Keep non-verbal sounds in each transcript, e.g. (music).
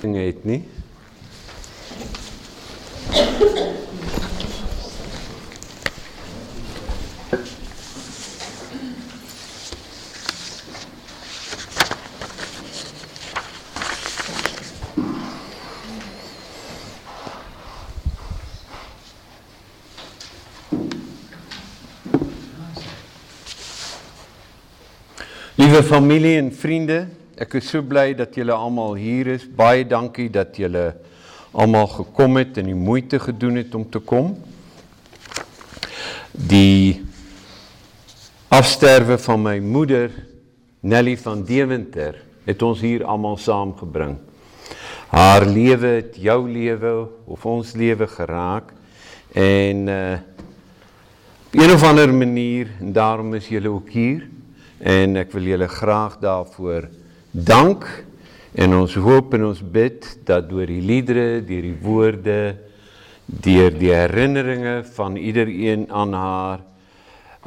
dinge het nie. Liewe familie en vriende, ek is so bly dat julle almal hier is. Baie dankie dat julle almal gekom het en die moeite gedoen het om te kom. Die afsterwe van my moeder Nelly van Deventer het ons hier almal saamgebring. Haar lewe het jou lewe of ons lewe geraak en uh een of ander manier en daarom is julle ook hier en ek wil julle graag daarvoor dank en ons hoop en ons bid dat deur die liedere, deur die woorde, deur die herinneringe van iedereen aan haar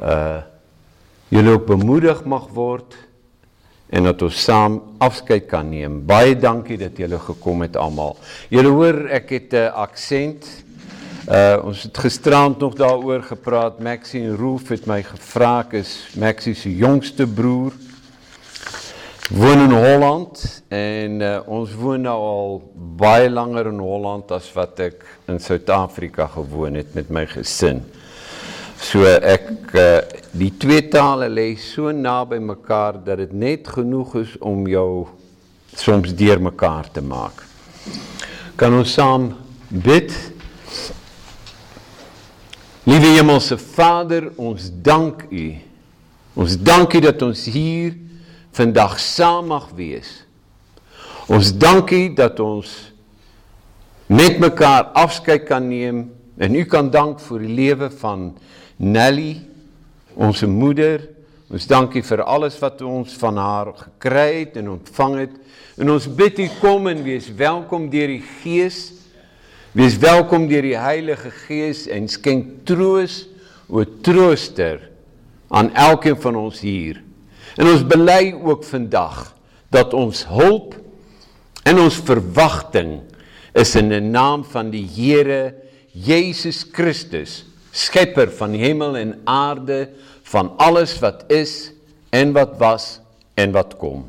uh julle ook bemoedig mag word en dat ons saam afskeid kan neem. Baie dankie dat julle gekom het almal. Julle hoor ek het 'n aksent. Uh ons het gisterand nog daaroor gepraat. Maxie en Roof het my gevra ek is Maxie se jongste broer. Woon in Holland en uh, ons woon nou al baie langer in Holland as wat ek in Suid-Afrika gewoon het met my gesin. So ek uh, die twee tale lê so naby mekaar dat dit net genoeg is om jou soms deurmekaar te maak. Kan ons saam bid? Liewe Hemelse Vader, ons dank U. Ons dank U dat ons hier vandag saam mag wees. Ons dank U dat ons met mekaar afskeid kan neem en U kan dank vir die lewe van Nelly, ons moeder. Ons dank U vir alles wat ons van haar gekry het en ontvang het. En ons bid U kom en wees welkom deur die Gees. Wees welkom deur die Heilige Gees en skenk troos, o trooster aan elkeen van ons hier. En ons bely ook vandag dat ons hulp en ons verwagting is in die naam van die Here Jesus Christus, skepper van hemel en aarde, van alles wat is en wat was en wat kom.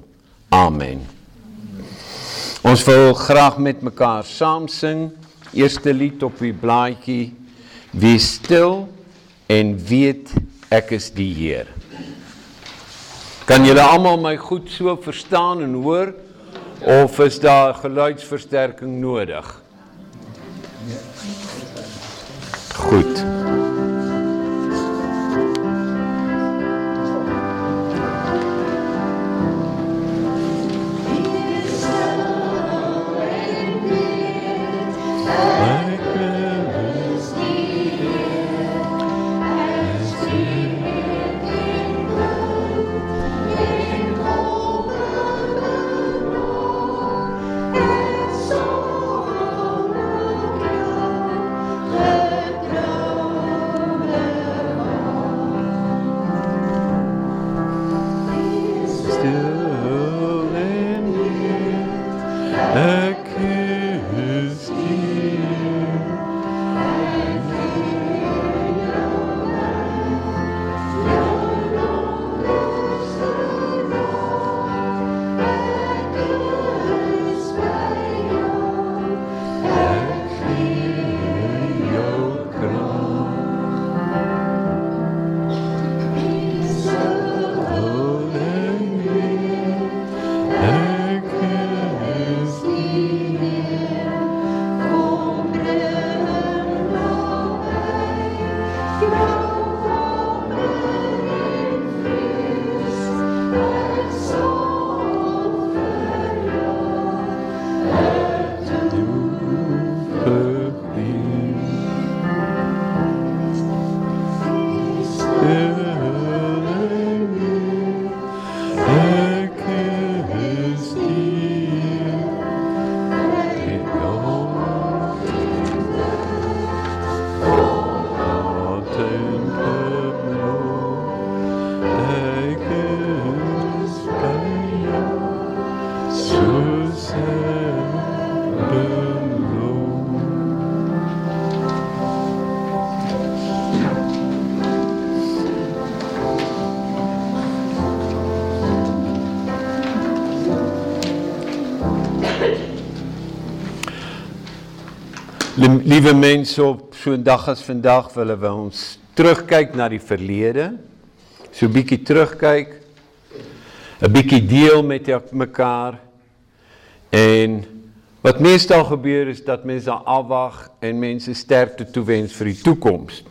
Amen. Ons wil graag met mekaar saam sing. Eerste lied op die blaadjie. Wees stil en weet ek is die Heer. Kan julle almal my goed so verstaan en hoor of is daar geluidsversterking nodig? Goed. Liewe mense, op so 'n dag as vandag wil ons terugkyk na die verlede. So 'n bietjie terugkyk. 'n bietjie deel met mekaar. En wat meestal gebeur is dat mense afwag en mense sterkte toewens vir die toekoms.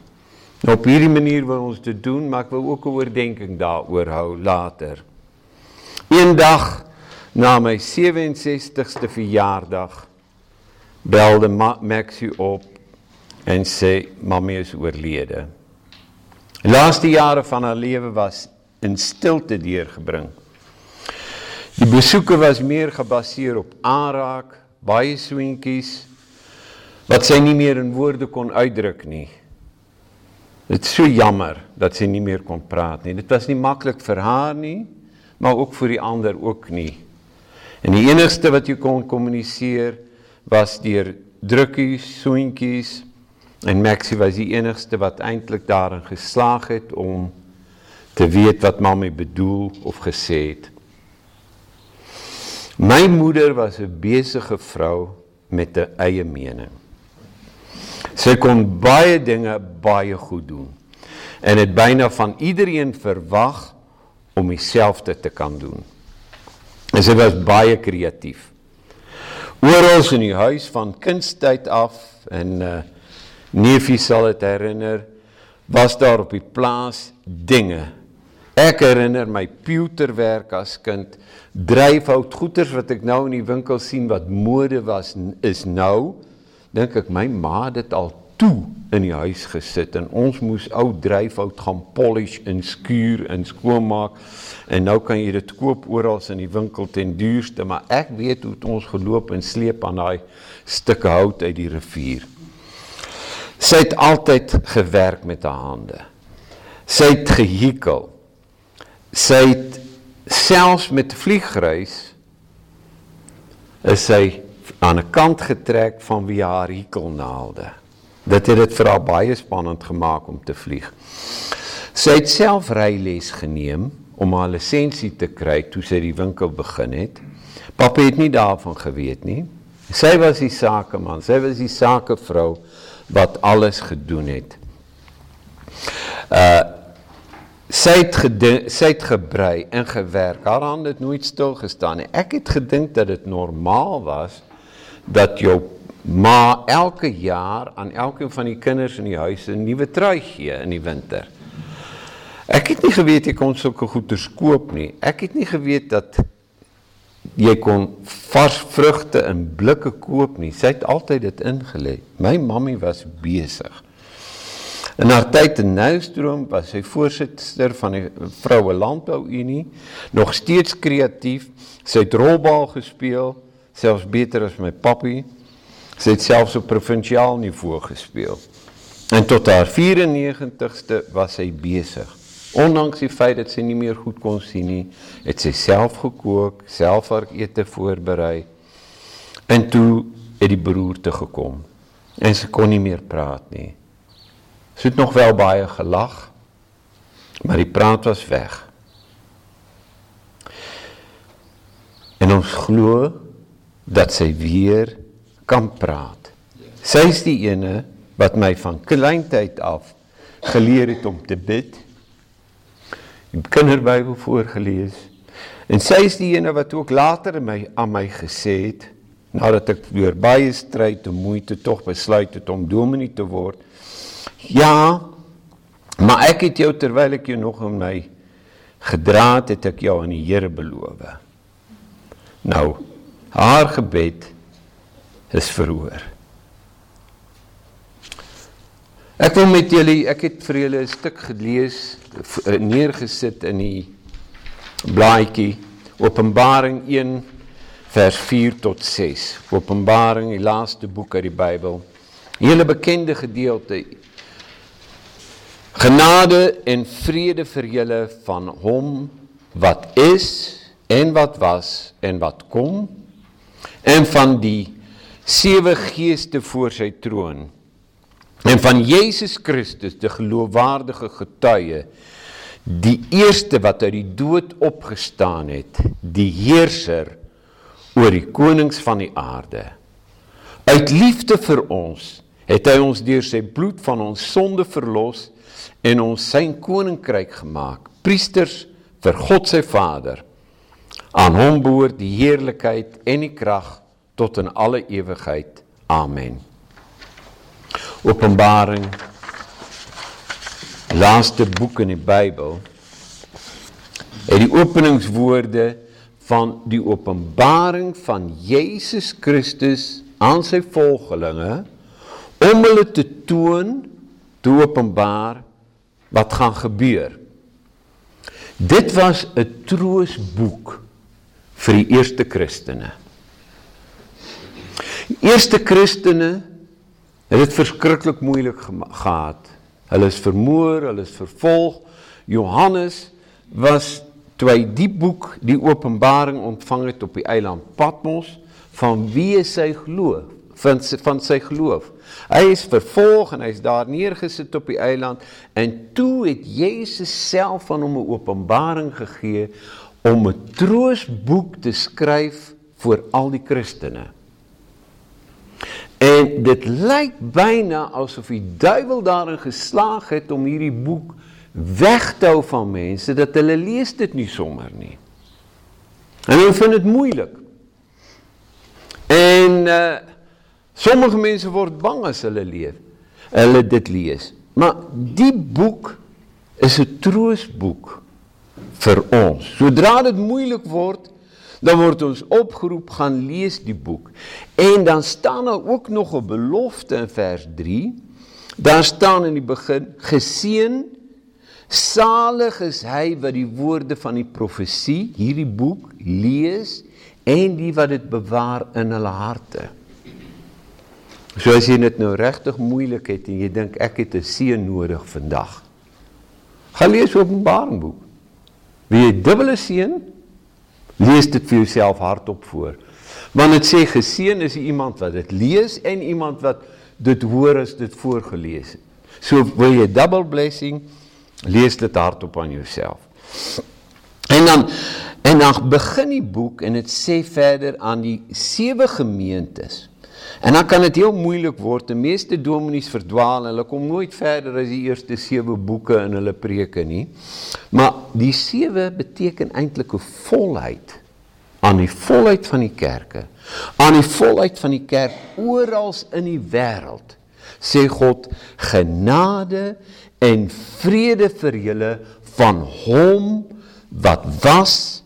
Nou op hierdie manier wil ons dit doen, maar ek wil ook 'n oordeenking daaroor hou later. Eendag na my 67ste verjaardag belde Maxie op en sê mamma is oorlede. Die laaste jare van haar lewe was in stilte deurgebring. Die besoeke was meer gebaseer op aanraak, baie swentjies wat sy nie meer in woorde kon uitdruk nie. Dit is so jammer dat sy nie meer kon praat nie. Dit was nie maklik vir haar nie, maar ook vir die ander ook nie. En die enigste wat jy kon kommunikeer was deur drukkies, soentjies en Maxie was die enigste wat eintlik daarin geslaag het om te weet wat mamma bedoel of gesê het. My moeder was 'n besige vrou met 'n eie mening. Sy kon baie dinge baie goed doen en het byna van iedereen verwag om dieselfde te kan doen. En sy was baie kreatief oral in die huis van kindstyd af en uh, neefie sal dit herinner was daar op die plaas dinge. Ek herinner my pewterwerk as kind dryfhout goeders wat ek nou in die winkel sien wat mode was is nou dink ek my ma het dit al toe in die huis gesit en ons moes ou dryfhout gaan polish en skuur en skoonmaak en nou kan jy dit koop oral in die winkel ten duurste maar ek weet hoe ons geloop en sleep aan daai stukke hout uit die rivier. Sy het altyd gewerk met haar hande. Sy het gehekel sy het selfs met vliegreis is sy aan 'n kant getrek van wie haar hekelnaalde Dit het dit vir haar baie spannend gemaak om te vlieg. Sy het self ryles geneem om haar lisensie te kry toe sy die winkel begin het. Pappa het nie daarvan geweet nie. Sy was die sakeman, sy was die sakevrou wat alles gedoen het. Uh sy het gedink, sy het gebrei en gewerk. Haar hande het nooit stil gestaan nie. Ek het gedink dat dit normaal was dat jou Maar elke jaar aan elkeen van die kinders in die huis 'n nuwe trui gee in die winter. Ek het nie geweet jy kon sulke goeders koop nie. Ek het nie geweet dat jy kon vars vrugte in blikke koop nie. Sy het altyd dit ingelê. My mammie was besig. In haar tyd in Noustroom was sy voorsitter van die Vroue Landbou Unie, nog steeds kreatief. Sy het rolbal gespeel, selfs beter as my pappie. Sy het selfs op provinsiaal niveau gespeel. En tot haar 94ste was sy besig. Ondanks die feit dat sy nie meer goed kon sien nie, het sy self gekook, self haar ete voorberei. En toe het die beroerte gekom. En sy kon nie meer praat nie. Sy het nog wel baie gelag, maar die praat was weg. En ons glo dat sy weer kan praat. Sy is die ene wat my van kleintyd af geleer het om te bid. Die kinderbybel voorgeles. En sy is die ene wat ook later my aan my gesê het nadat ek deur baie stryd en moeite tog besluit het om dominee te word. Ja, maar ek het jou terwyl ek jou nog in my gedra het, het ek jou aan die Here beloof. Nou, haar gebed is verhoor. Ek wil met julle, ek het vir julle 'n stuk gelees, eh, neergesit in die blaadjie Openbaring 1 vers 4 tot 6. Openbaring, die laaste boek uit die Bybel. 'n Hele bekende gedeelte. Genade en vrede vir julle van hom wat is en wat was en wat kom en van die sewe geeste voor sy troon en van Jesus Christus die geloofwaardige getuie die eerste wat uit die dood opgestaan het die heerser oor die konings van die aarde Uit liefde vir ons het hy ons deur sy bloed van ons sonde verlos en ons sy koninkryk gemaak. Priesters vir God sy Vader. Aan hom behoort die heerlikheid en die krag tot in alle ewigheid. Amen. Openbaring laaste boek in die Bybel het die openingswoorde van die openbaring van Jesus Christus aan sy volgelinge om hulle te toon te openbaar wat gaan gebeur. Dit was 'n troosboek vir die eerste Christene. Eerste Christene het dit verskriklik moeilik gehad. Hulle is vermoor, hulle is vervolg. Johannes was toe hy die boek, die Openbaring ontvang het op die eiland Patmos, van wie sy geloof, van sy, van sy geloof. Hy is vervolg en hy is daar neergesit op die eiland en toe het Jezus self van hom 'n openbaring gegee om 'n troostboek te skryf vir al die Christene. En dit lyk byna asof die duiwel daarin geslaag het om hierdie boek weg te hou van mense dat hulle lees dit nie sommer nie. En hulle vind dit moeilik. En uh sommige mense word bang as hulle leef. Hulle dit lees. Maar die boek is 'n troosboek vir ons. Sodra dit moeilik word, dan word ons opgeroep gaan lees die boek. En dan staan daar ook nog 'n belofte in vers 3. Daar staan in die begin geseën salig is hy wat die woorde van die profesie hierdie boek lees en die wat dit bewaar in hulle harte. So as jy dit nou regtig moeilik het en jy dink ek het 'n seën nodig vandag. Gaan lees Openbaring boek. Wie jy dubbele seën Lees dit vir jouself hardop voor. Want dit sê geseën is iemand wat dit lees en iemand wat dit hoor as dit voorgeles het. So wil jy double blessing, lees dit hardop aan jouself. En dan en dan begin die boek en dit sê verder aan die sewe gemeentes. En dan kan dit heel moeilik word. Die meeste dominees verdwaal en hulle kom nooit verder as die eerste sewe boeke in hulle preke nie. Maar die sewe beteken eintlik 'n volheid aan die volheid van die kerke. Aan die volheid van die kerk oral in die wêreld. Sê God genade en vrede vir julle van hom wat was,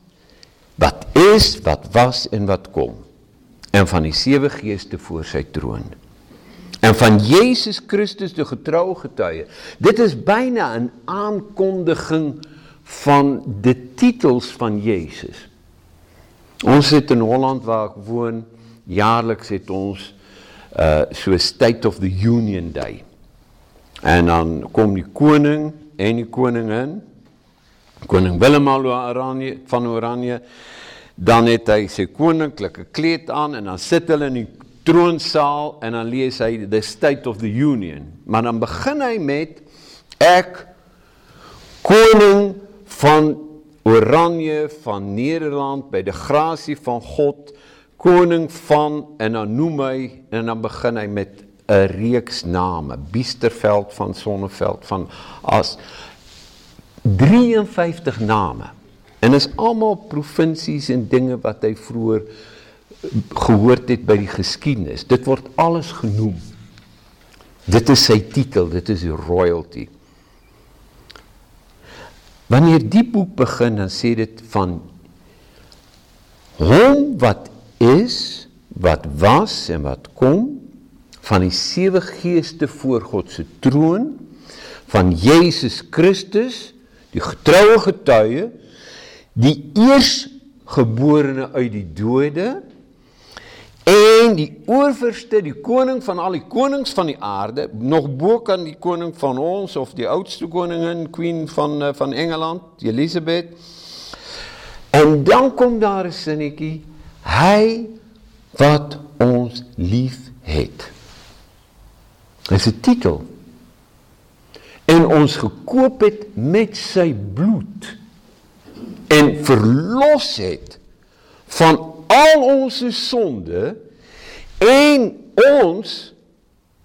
wat is, wat was en wat kom en van die sewe geeste voor sy troon. En van Jesus Christus die getroue getuie. Dit is byna 'n aankondiging van die titels van Jesus. Ons het in Holland waar ek woon, jaarliks het ons uh so State of the Union Day. En dan kom die koning en die koningin, koning Willem van Oranje dan het hy sy koninklike kleed aan en dan sit hulle in die troonsaal en dan lees hy the state of the union. Maar dan begin hy met ek koning van Oranje van Nederland by die grasie van God, koning van en dan noem hy en dan begin hy met 'n reeks name, Biesterveld van Sonneveld van as 53 name. En is almal provinsies en dinge wat hy vroeër gehoord het by die geskiedenis. Dit word alles genoem. Dit is sy titel, dit is royalty. Wanneer die boek begin, dan sê dit van hom wat is, wat was en wat kom, van die sewe geeste voor God se troon, van Jesus Christus, die getroue getuie, die eersgeborene uit die dode en die oorverste, die koning van al die konings van die aarde, nog bo kan die koning van ons of die oudste koningin, queen van eh, van Engeland, Elisabeth. En dan kom daar 'n sinnetjie, hy wat ons lief het. Dis 'n titel. En ons gekoop het met sy bloed en verlos het van al ons sonde en ons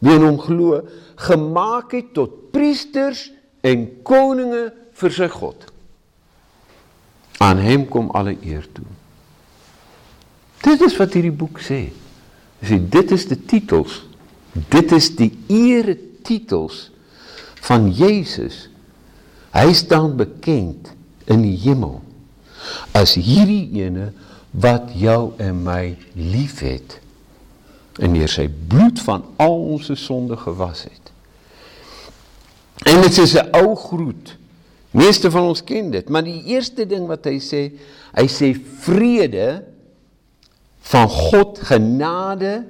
wie in hom glo gemaak het tot priesters en koninge vir sy God. Aan hom kom alle eer toe. Dit is wat hierdie boek sê. Sê dit is die titels. Dit is die ere titels van Jesus. Hy staan bekend in die hemel as hierdie ene wat jou en my liefhet en deur sy bloed van al ons sonde gewas het. En dit is 'n ou groet. Meeste van ons ken dit, maar die eerste ding wat hy sê, hy sê vrede van God, genade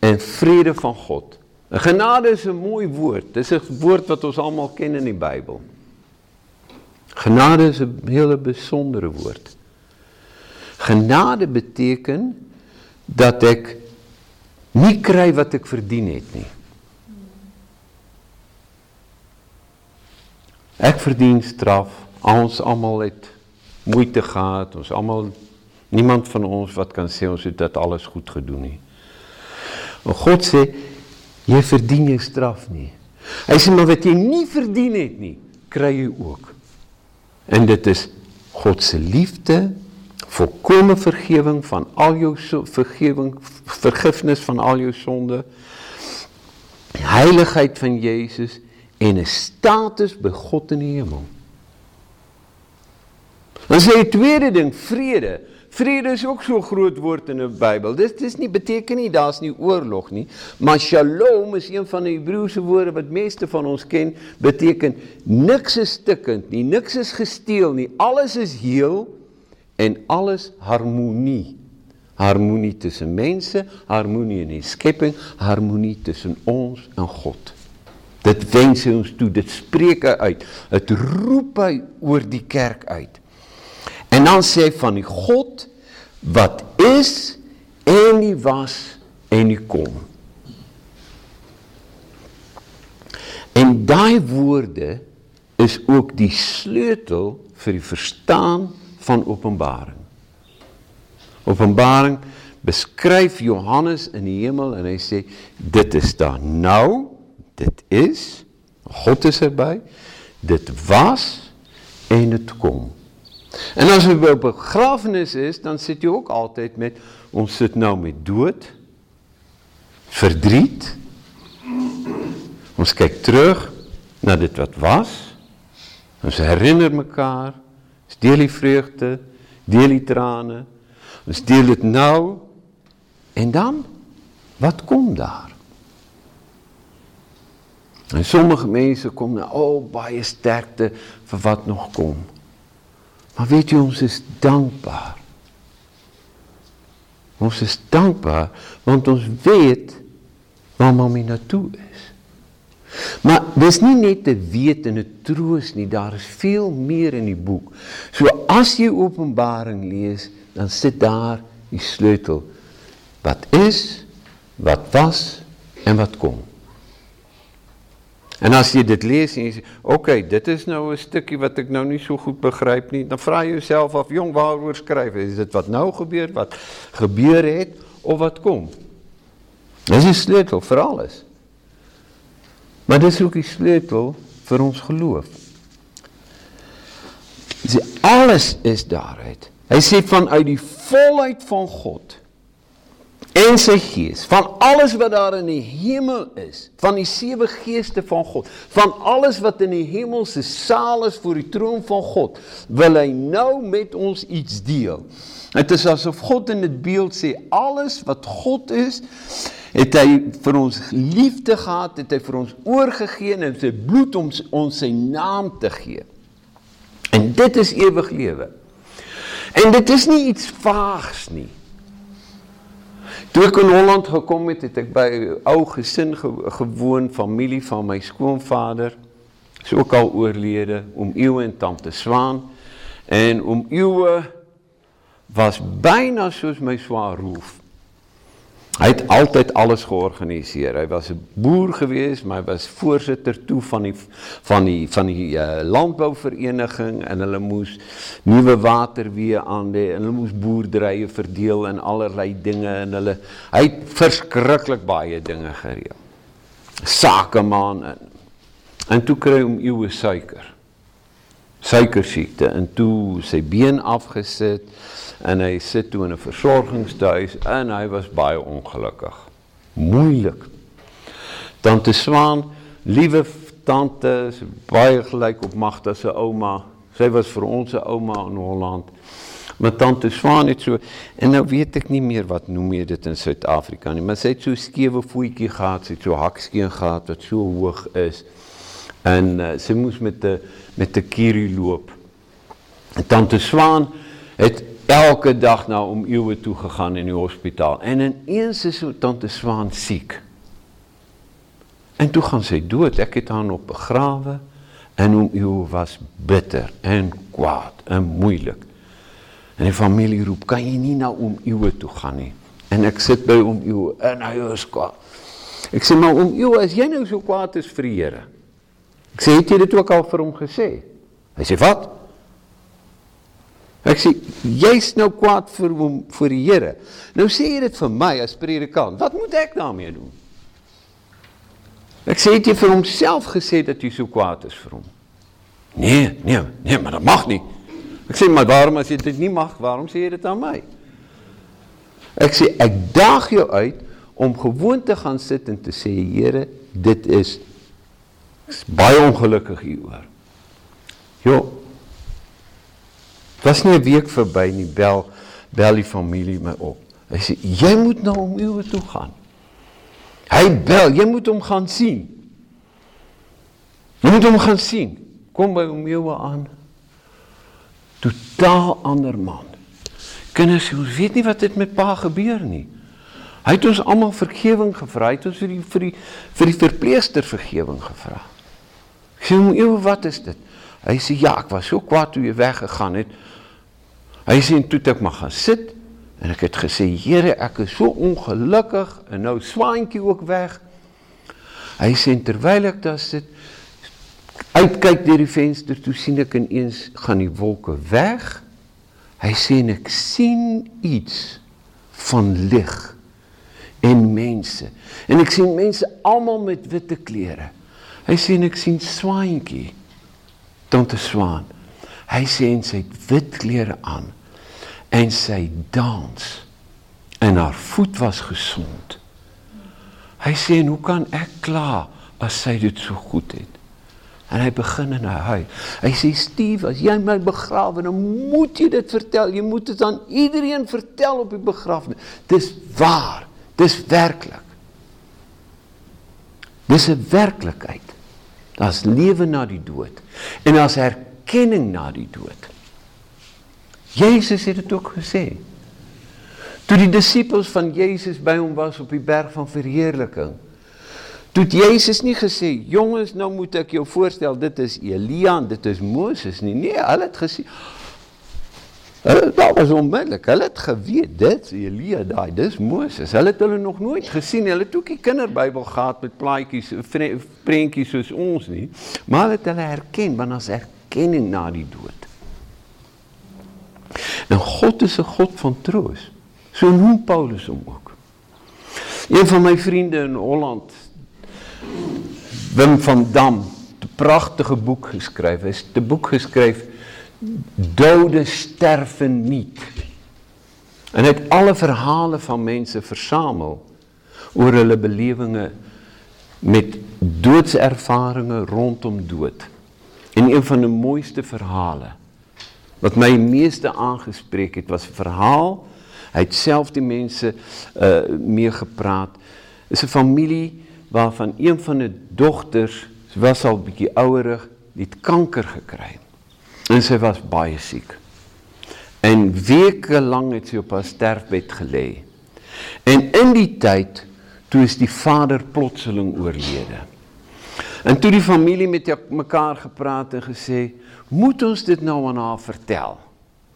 en vrede van God. 'n Genade is 'n mooi woord. Dis 'n woord wat ons almal ken in die Bybel. Genade is 'n hele besondere woord. Genade beteken dat ek nie kry wat ek verdien het nie. Ek verdien straf. Ons almal het moeite gehad. Ons almal niemand van ons wat kan sê ons het dit alles goed gedoen nie. Maar God sê jy verdien nie straf nie. Hy sê maar wat jy nie verdien het nie, kry jy ook. En dit is God se liefde, volkomme vergifnis van al jou so, vergifnis, vergifnis van al jou sonde, heiligheid van Jesus en 'n status by God in die hemel. Dan sê die tweede ding, vrede. Vrede is ook so groot woord in die Bybel. Dit dis nie beteken nie daar's nie oorlog nie, maar shalom is een van die Hebreëse woorde wat meeste van ons ken, beteken niks is stikkend nie, niks is gesteel nie, alles is heel en alles harmonie. Harmonie tussen mense, harmonie in die skepping, harmonie tussen ons en God. Dit wens ons toe, dit spreek uit, dit roep hy oor die kerk uit. En dan sê hy van die God wat is en die was en die kom. En daai woorde is ook die sleutel vir die verstaan van Openbaring. Openbaring beskryf Johannes in die hemel en hy sê dit is daar nou, dit is God is erby, dit was en dit kom. En as jy by begrafenis is, dan sit jy ook altyd met ons sit nou met dood, verdriet. Ons kyk terug na dit wat was. Ons herinner mekaar, ons deel die vreugde, deel die trane. Ons deel dit nou en dan wat kom daar? En sommige mense kom nou, o, oh, baie sterkte vir wat nog kom. Maar weet jy ons is dankbaar. Ons is dankbaar want ons weet waar mami na toe is. Maar dis nie net te weet en 'n troos nie, daar is veel meer in die boek. So as jy Openbaring lees, dan sit daar die sleutel. Wat is, wat was en wat kom. En as jy dit lees en jy sê, "Oké, okay, dit is nou 'n stukkie wat ek nou nie so goed begryp nie." Dan vra jy jouself af, "Jong, waaroor skryf hy? Is dit wat nou gebeur, wat gebeur het of wat kom?" Dis die sleutel vir alles. Maar dis ook die sleutel vir ons geloof. Dis alles is daaruit. Hy sê vanuit die volheid van God en sy gees, van alles wat daar in die hemel is, van die sewe geeste van God, van alles wat in die hemelse saal is voor die troon van God, wil hy nou met ons iets deel. Het is asof God in dit beeld sê, alles wat God is, het hy vir ons liefde gehad, het hy vir ons oorgegeen en sy bloed om ons sy naam te gee. En dit is ewig lewe. En dit is nie iets vaags nie. Toe ek in Holland gekom het, het ek by 'n ou gesin ge gewoon, familie van my skoonvader. Is ook al oorlede, om eeue en tante Swaan. En om eeue was byna soos my swaar roof. Hy het altyd alles georganiseer. Hy was 'n boer gewees, maar hy was voorsitter toe van die van die van die uh, landbouvereniging en hulle moes nuwe waterweë aandê en hulle moes boerderye verdeel en allerlei dinge en hulle hy het verskriklik baie dinge gereël. Sakeman en en toe kry hom eeue suiker. Suiker siekte en toe sy been afgesit en hy sit toe in 'n versorgingshuis en hy was baie ongelukkig. Moeilik. Tante Swaan, liewe tante, baie gelyk op Magda se ouma. Sy was vir ons se ouma in Holland. Maar tante Swaan het so en nou weet ek nie meer wat noem jy dit in Suid-Afrika nie, maar sy het so skewe voetjie gehad, sy het so hakskeen gehad wat so hoog is. En uh, sy moes met 'n met 'n kierie loop. En tante Swaan het elke dag na om eeue toe gegaan in die hospitaal. En in eens is so tante Swaan siek. En toe gaan sy dood. Ek het haar op begrawe en om eeue was bitter en kwaad en moeilik. En die familie roep, "Kan jy nie na om eeue toe gaan nie?" En ek sit by om eeue en hy is kwaad. Ek sê maar om eeue, as jy nou so kwaad is vir die Here. Ek sê het jy dit ook al vir hom gesê? Hy sê, "Wat?" Ek sê jy's nou kwaad vir hom vir die Here. Nou sê jy dit vir my as predikant. Wat moet ek daarmee doen? Ek sê jy vir homself gesê dat jy so kwaad is vir hom. Nee, nee, nee, maar dit mag nie. Ek sê maar waarom as jy dit nie mag, waarom sê jy dit aan my? Ek sê ek daag jou uit om gewoon te gaan sit en te sê Here, dit is, is baie ongelukkig hieroor. Jo, was nie 'n week verby nie, bel bel die familie my op. Hy sê jy moet nou om uwe toe gaan. Hy bel, jy moet hom gaan sien. Jy moet hom gaan sien. Kom by hom uwe aan. Totaal ander man. Kinders, ons weet nie wat dit met pa gebeur nie. Hy het ons almal vergifnis gevra. Hy het ons vir die vir die vir die verpleegster vergifnis gevra. Ek sê hom, "Ewe, wat is dit?" Hy sê, "Ja, ek was so kwaad toe jy weggegaan het." Hy sê toe ek maar gaan sit en ek het gesê Here ek is so ongelukkig en nou swaantjie ook weg. Hy sê terwyl ek daar sit uitkyk deur die venster toe sien ek ineens gaan die wolke weg. Hy sê en ek sien iets van lig en mense. En ek sien mense almal met witte klere. Hy sê en ek sien swaantjie. Tante Swaan. Hy sê en sy het wit klere aan en sy dans en haar voet was gesond. Hy sê en hoe kan ek kla as sy dit so goed het? En hy begin in hy huil. Hy sê Steve, as jy my begrawe, dan moet jy dit vertel. Jy moet dit aan iedereen vertel op die begrafnis. Dis waar. Dis werklik. Dis 'n werklikheid. Daar's lewe na die dood en daar's erkenning na die dood. Jezus het dit ook gesê. Toe die disippels van Jezus by hom was op die berg van verheerliking, toe het Jezus nie gesê, jongens, nou moet ek jou voorstel, dit is Elia dit is Mooses nie. Nee, hulle het gesê, hulle, dat was onmiddellik, hulle het geweet, dit is Elia daai, dit is Mooses. Hulle het hulle nog nooit gesien, hulle het ook die kinderbybel gehad met plaatjies, prentjies soos ons nie, maar hulle het hulle herken, want as herkenning na die dood. En God is 'n God van troos. So noem Paulus hom ook. Een van my vriende in Holland, Wim van Dam, 'n pragtige boek geskryf. Hy het 'n boek geskryf Dode sterwe nie. En hy het alle verhale van mense versamel oor hulle belewenisse met doodservarings rondom dood. En een van die mooiste verhale wat my meeste aangespreek het was 'n verhaal. Hy het self die mense uh mee gepraat. Is 'n familie waarvan een van die dogters was al bietjie ouerig, het kanker gekry. En sy was baie siek. En weke lank het sy op haar sterfbed gelê. En in die tyd toe is die vader plotseling oorlede. En toe die familie met mekaar gepraat en gesê, moet ons dit nou aan haar vertel?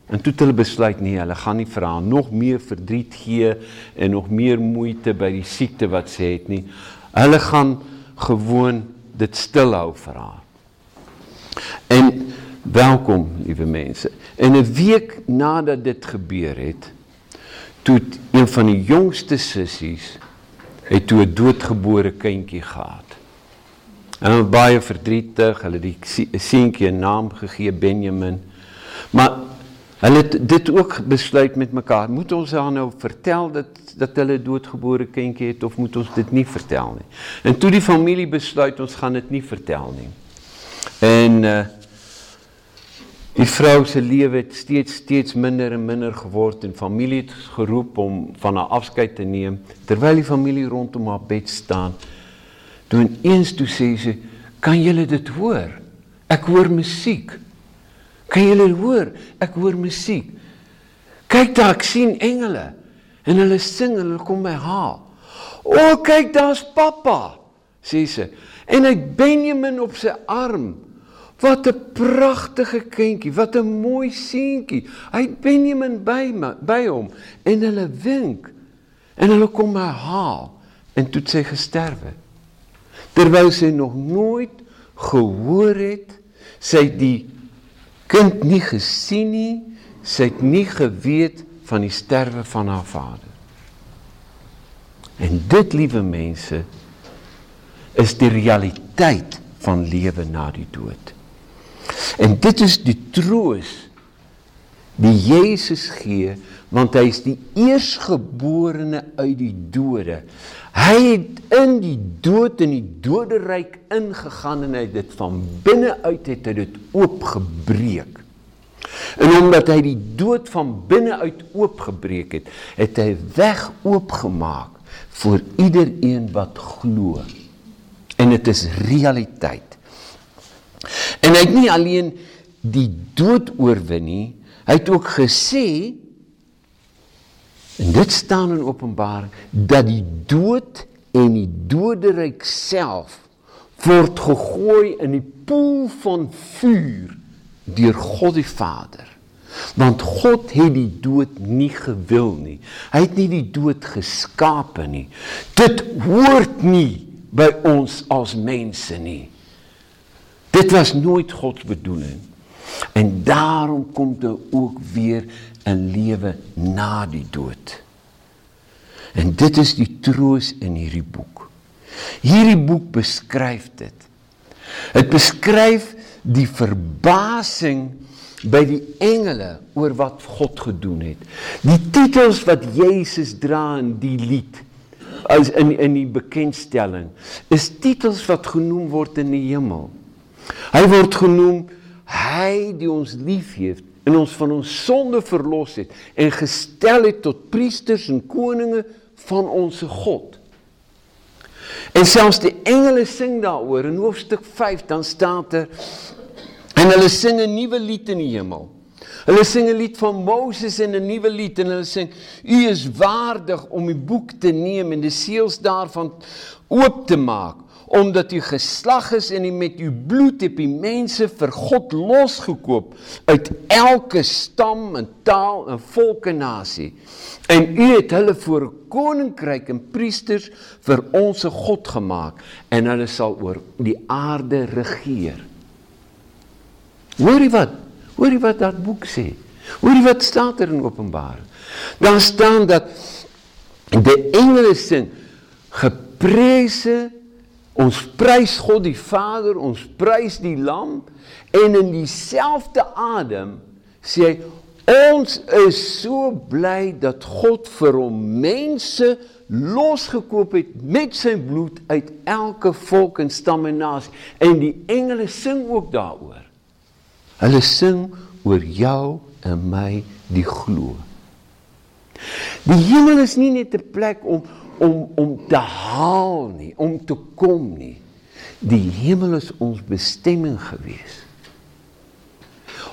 En toe het hulle besluit nee, hulle gaan nie vir haar nog meer verdriet gee en nog meer moeite by die siekte wat sy het nie. Hulle gaan gewoon dit stilhou vir haar. En welkom, liewe mense. En 'n week nadat dit gebeur het, toe een van die jongste sissies het toe 'n doodgebore kindjie gehad. En hulle baie verdrietig, hulle die seentjie 'n naam gegee Benjamin. Maar hulle het dit ook besluit met mekaar. Moet ons haar nou vertel dat dat hulle doodgebore kindjie het of moet ons dit nie vertel nie? En toe die familie besluit ons gaan dit nie vertel nie. En uh Die vrou se lewe het steeds steeds minder en minder geword en familie het geroep om van haar afskeid te neem terwyl die familie rondom haar bed staan. Toe eens toe sê sy, "Kan julle dit hoor? Ek hoor musiek." Kan julle hoor? Ek hoor musiek. Kyk daar, ek sien engele en hulle sing hulle kom my haal. O, kyk daar's pappa, sê sy. En hy Benjamin op sy arm. Wat 'n pragtige kindjie, wat 'n mooi seentjie. Hy het Benjamin by my, by hom en hulle wink en hulle kom my haal en toe sy gesterwe. Terwyl sy nog nooit gehoor het, sy het die kind nie gesien nie, sy het nie geweet van die sterwe van haar vader. En dit, liewe mense, is die realiteit van lewe na die dood. En dit is die troos die Jesus gee want hy is die eersgeborene uit die dode. Hy het in die dood en die doderyk ingegaan en hy het dit van binne uit het hy dit oopgebreek. En omdat hy die dood van binne uit oopgebreek het, het hy weg oopgemaak vir iedereen wat glo. En dit is realiteit. En hy het nie alleen die dood oorwin nie, hy het ook gesê en dit staan in Openbaring dat die dood en die doderyk self word gegooi in die poel van vuur deur God die Vader. Want God het die dood nie gewil nie. Hy het nie die dood geskape nie. Dit hoort nie by ons as mense nie. Dit was nooit God bedoeling. En daarom kom daar ook weer 'n lewe na die dood. En dit is die troos in hierdie boek. Hierdie boek beskryf dit. Dit beskryf die verbasing by die engele oor wat God gedoen het. Die titels wat Jesus dra in die lied as in in die bekendstelling is titels wat genoem word in die hemel. Hy word genoem hy die ons liefhet en ons van ons sonde verlos het en gestel het tot priesters en koninge van ons God. En selfs die engele sing daaroor in hoofstuk 5 dan staan daar en hulle sing 'n nuwe lied in die hemel. Hulle sing 'n lied van Moses en 'n nuwe lied en hulle sing U is waardig om die boek te neem en die seels daarvan oop te maak omdat u geslag is en u met uw bloed heb die mense vir God losgekoop uit elke stam en taal en volk en nasie. En u het hulle voor 'n koninkryk en priesters vir ons God gemaak en hulle sal oor die aarde regeer. Hoorie wat? Hoorie wat dat boek sê? Hoorie wat staan er in Openbaring? Daar staan dat die engele sing geprese Ons prys God die Vader, ons prys die Lam en in dieselfde adem sê hy ons is so bly dat God vir hom mense losgekoop het met sy bloed uit elke volk en stam en nasie en die engele sing ook daaroor. Hulle sing oor jou en my die glo. Die hemel is nie net 'n plek om om om te haal nie, om te kom nie. Die hemel is ons bestemming gewees.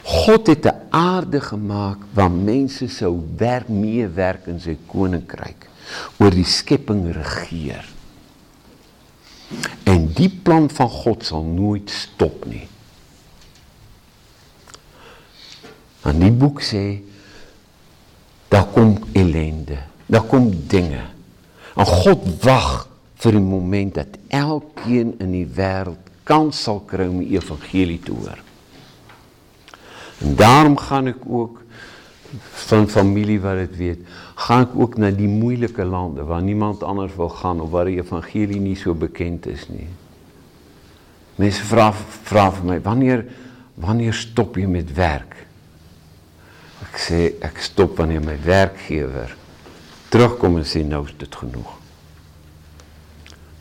God het 'n aarde gemaak waar mense sou werk meewerk in sy koninkryk oor die skepping regeer. En die plan van God sal nooit stop nie. En die boek sê daar kom ellende, daar kom dinge. En God wag vir die moment dat elkeen in die wêreld kans sal kry om die evangelie te hoor. En daarom gaan ek ook van familie wat dit weet, gaan ek ook na die moeilike lande waar niemand anders wil gaan of waar die evangelie nie so bekend is nie. Mense vra vra vir my, wanneer wanneer stop jy met werk? Ek sê ek stop wanneer my werkgewer terugkom en sê nou is dit genoeg.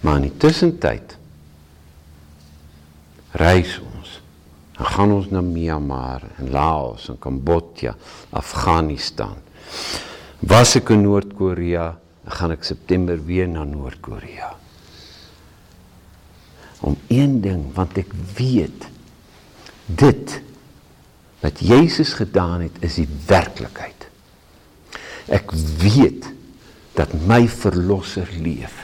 Maar in die tussentyd reis ons. Dan gaan ons na Myanmar en Laos en Kambodja, Afghanistan. Was ek in Noord-Korea, gaan ek September weer na Noord-Korea. Om een ding, want ek weet dit wat Jesus gedaan het is die werklikheid. Ek weet dat my verlosser leef.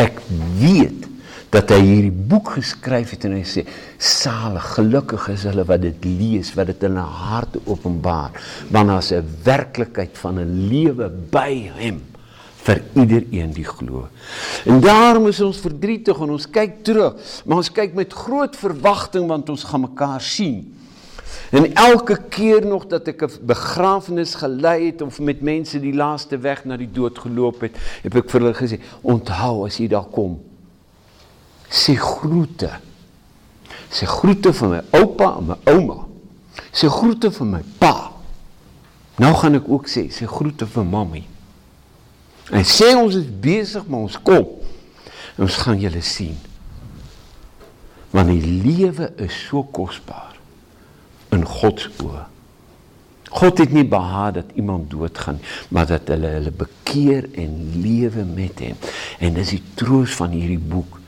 Ek weet dat hy hierdie boek geskryf het en hy sê salig, gelukkig is hulle wat dit lees, wat dit in hulle harte openbaar, want daar's 'n werklikheid van 'n lewe by hom vir iedereen die glo. En daarom is ons verdrietig en ons kyk terug, maar ons kyk met groot verwagting want ons gaan mekaar sien. En elke keer nog dat ek 'n begrafnis gelei het of met mense die laaste weg na die dood geloop het, heb ek vir hulle gesê, onthou as jy daar kom, sê groete. Sê groete van my oupa en my ouma. Sê groete van my pa. Nou gaan ek ook sê, sê groete vir mami. En sê ons is besig, maar ons kom. En ons gaan julle sien. Want die lewe is so kosbaar in God se oë. God het nie behaag dat iemand doodgaan, maar dat hulle hulle bekeer en lewe met hom. En dis die troos van hierdie boek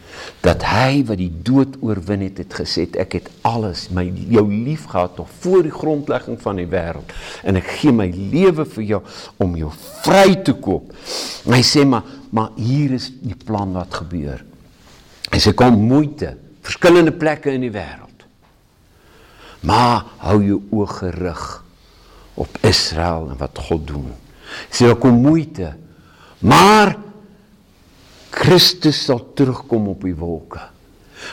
dat hy wat die dood oorwin het het gesê ek het alles my jou liefgehad nog voor die grondlegging van die wêreld en ek gee my lewe vir jou om jou vry te koop. Hy sê maar maar hier is die plan wat gebeur. En sy kom moeite verskillende plekke in die wêreld. Maar hou jou oë gerig op Israel en wat God doen. Sê ook kom moeite. Maar Christus sal terugkom op die wolke.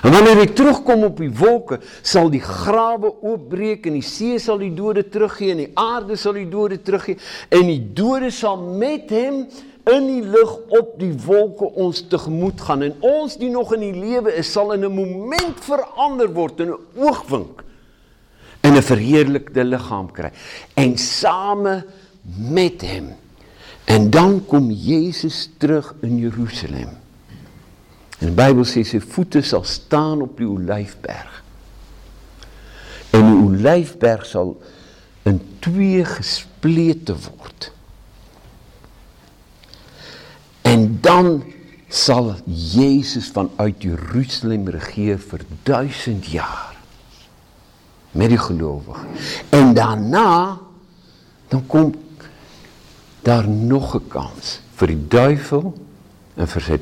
En wanneer hy terugkom op die wolke, sal die grawe oopbreek en die see sal die dode teruggee en die aarde sal die dode teruggee en die dode sal met hom in die lug op die wolke ons tegemoet gaan en ons die nog in die lewe is sal in 'n oomblik verander word in 'n oogwink in 'n verheerlikte liggaam kry en same met hom. En dan kom Jesus terug in Jerusalem. En die Bybel sê sy voete sal staan op die Olyfberg. En die Olyfberg sal in twee gesplete word. En dan sal Jesus vanuit Jerusalem regeer vir 1000 jaar met die gelowige. En daarna dan kom daar nog 'n kans vir die duiwel en vir sy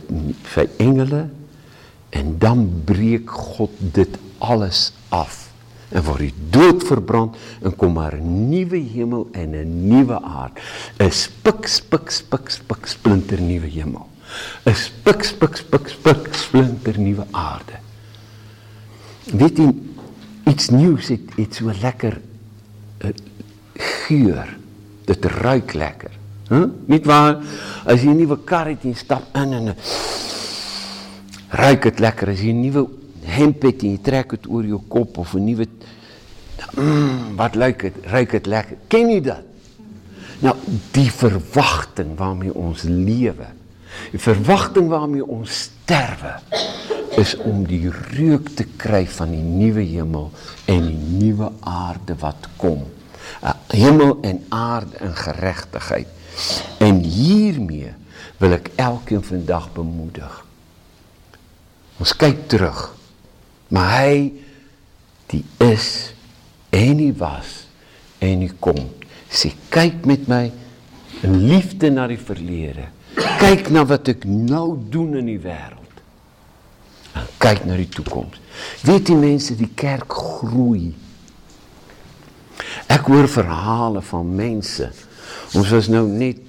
sy engele en dan breek God dit alles af. En word die dood verbrand en kom maar 'n nuwe hemel en 'n nuwe aarde. 'n spik spik spik spik splinter nuwe hemel. 'n spik spik spik spik splinter nuwe aarde. Weet jy iets nieuws het, het so lekker uh, geur. Dit ruik lekker. Huh? Niet waar, as jy 'n nuwe kar het en stap in en ruik dit lekker. As jy 'n nuwe hemp het en jy trek dit oor jou kop of 'n nuwe mm, wat lyk dit, ruik dit lekker. Ken jy dit? Nou, die verwagting waarmee ons lewe, die verwagting waarmee ons sterwe, is om die reuk te kry van die nuwe hemel en die nuwe aarde wat kom. 'n Hemel en aarde in geregtigheid. En hiermee wil ek elkeen vandag bemoedig. Ons kyk terug. Maar hy die is en hy was en hy kom. Sê kyk met my in liefde na die verlede. Kyk na wat ek nou doen in die wêreld kyk na die toekoms. Weet die mense die kerk groei. Ek hoor verhale van mense. Ons was nou net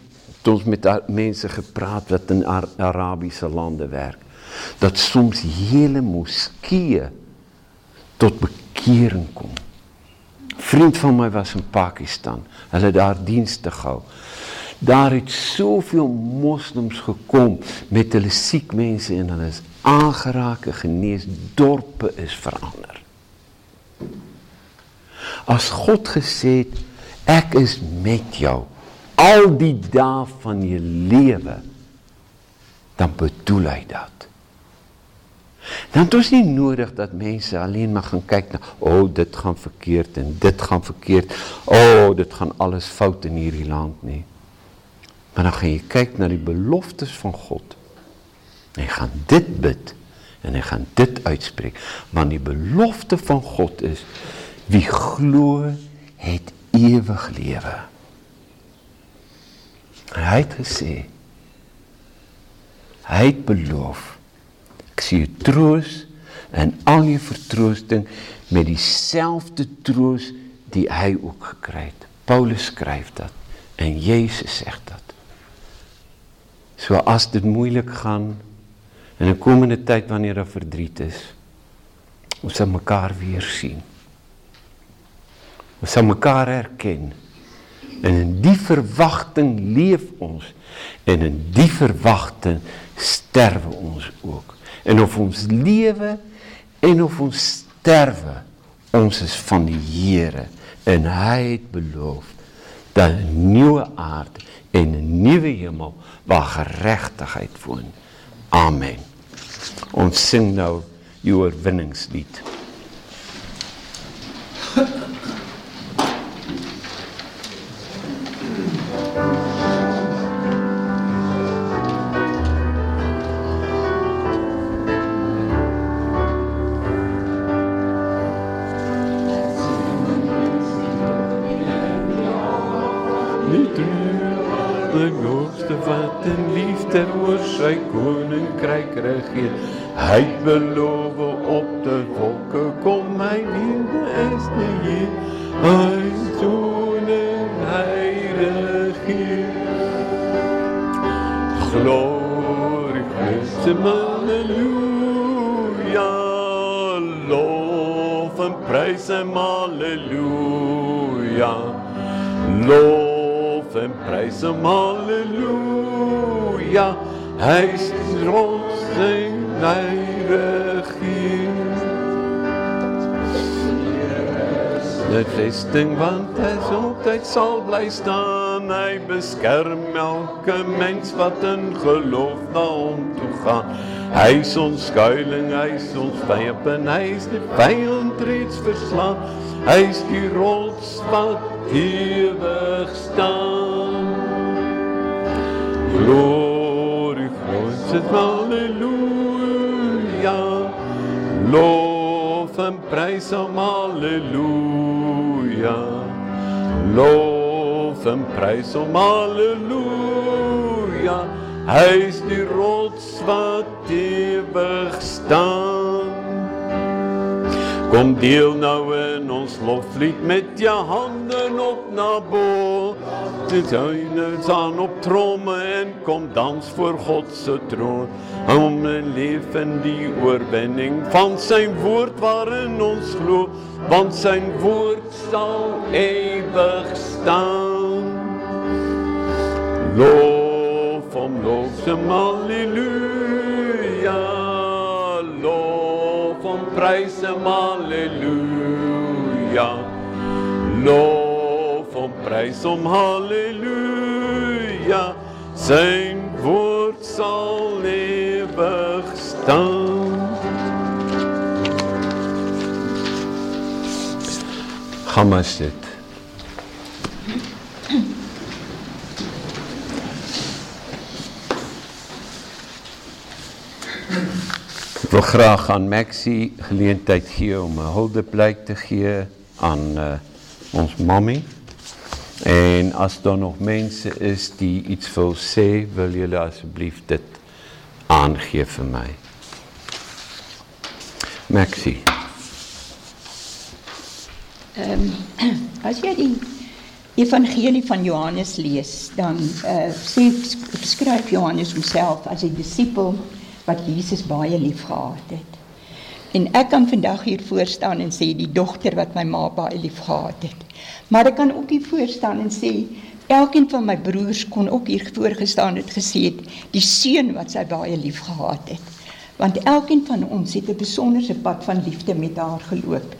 ons met mense gepraat wat in Ar Arabiese lande werk. Dat soms hele moskeeë tot bekering kom. Vriend van my was in Pakistan. Hulle daar dienste gehou. Daar het soveel moslems gekom met hulle siek mense en hulle is aangeraak, genees, dorpe is verander. As God gesê het ek is met jou al die dae van jou lewe dan bedoel hy dat. Dan ons nie nodig dat mense alleen maar gaan kyk na o oh, dit gaan verkeerd en dit gaan verkeerd. O oh, dit gaan alles fout in hierdie land nie. Maar dan gaan jy kyk na die beloftes van God. En jy gaan dit bid en jy gaan dit uitspreek want die belofte van God is wie glo het ewig lewe. Hy het gesê hy het beloof ek sien jou troos en al jou vertroosting met dieselfde troos die hy ook gekry het. Paulus skryf dat en Jesus sê dat. So as dit moeilik gaan in 'n komende tyd wanneer daar verdriet is, ons sal mekaar weer sien. Ons sal mekaar herken. En in die verwagting leef ons en in die verwagting sterwe ons ook. En of ons lewe en of ons sterwe, ons is van die Here en hy het beloof dat 'n nuwe aarde en 'n nuwe hemel waar geregtigheid woon. Amen. Ons sing nou die oorwinningslied. Regeer. Hy het beloof op die wolke kom my liefde is nie hier. Hy doen en hy regeer. Glorie Christus, halleluja. Lof en prys en halleluja. Lof en prys en halleluja. Hy is rond sing my regier. Dit vesting want hy altyd sal bly staan, hy beskerm elke mens wat in geloof na hom toe gaan. Hy is ons skuilings, hy is ons vyand, hy is die vyand reeds verslaan. Hy is die rots wat ewig staan. Glory, groot halleluja. Lof en prys hom, halleluja. Lof en prys hom, halleluja. Hy is die rots wat ewig staan. Kom deel nou in ons loflied met jou hande op na bo. Dit huine aan op tromme en kom dans voor God se troon. Om en leef in die oorwinning van sy woord waarin ons glo, want sy woord sal ewig staan. Lof om lof se halleluja. Prys se halleluja. Lof om prys om halleluja. Sein woord sal ewig staan. Gaan maar sit wil graag aan Maxie geleentheid gee om 'n huldeblyk te gee aan uh, ons mammie. En as daar nog mense is die iets wil sê, wil julle asseblief dit aangee vir my. Maxie. Ehm um, (clears throat) as jy die Evangelie van Johannes lees, dan uh, sê beskryf Johannes homself as 'n disipel wat Jesus baie liefgehad het. En ek kan vandag hier voor staan en sê die dogter wat my ma baie liefgehad het. Maar ek kan ook hier voor staan en sê elkeen van my broers kon ook hier voorgestaan het gesê het die seun wat sy baie liefgehad het. Want elkeen van ons het 'n besonderse pad van liefde met haar geloop.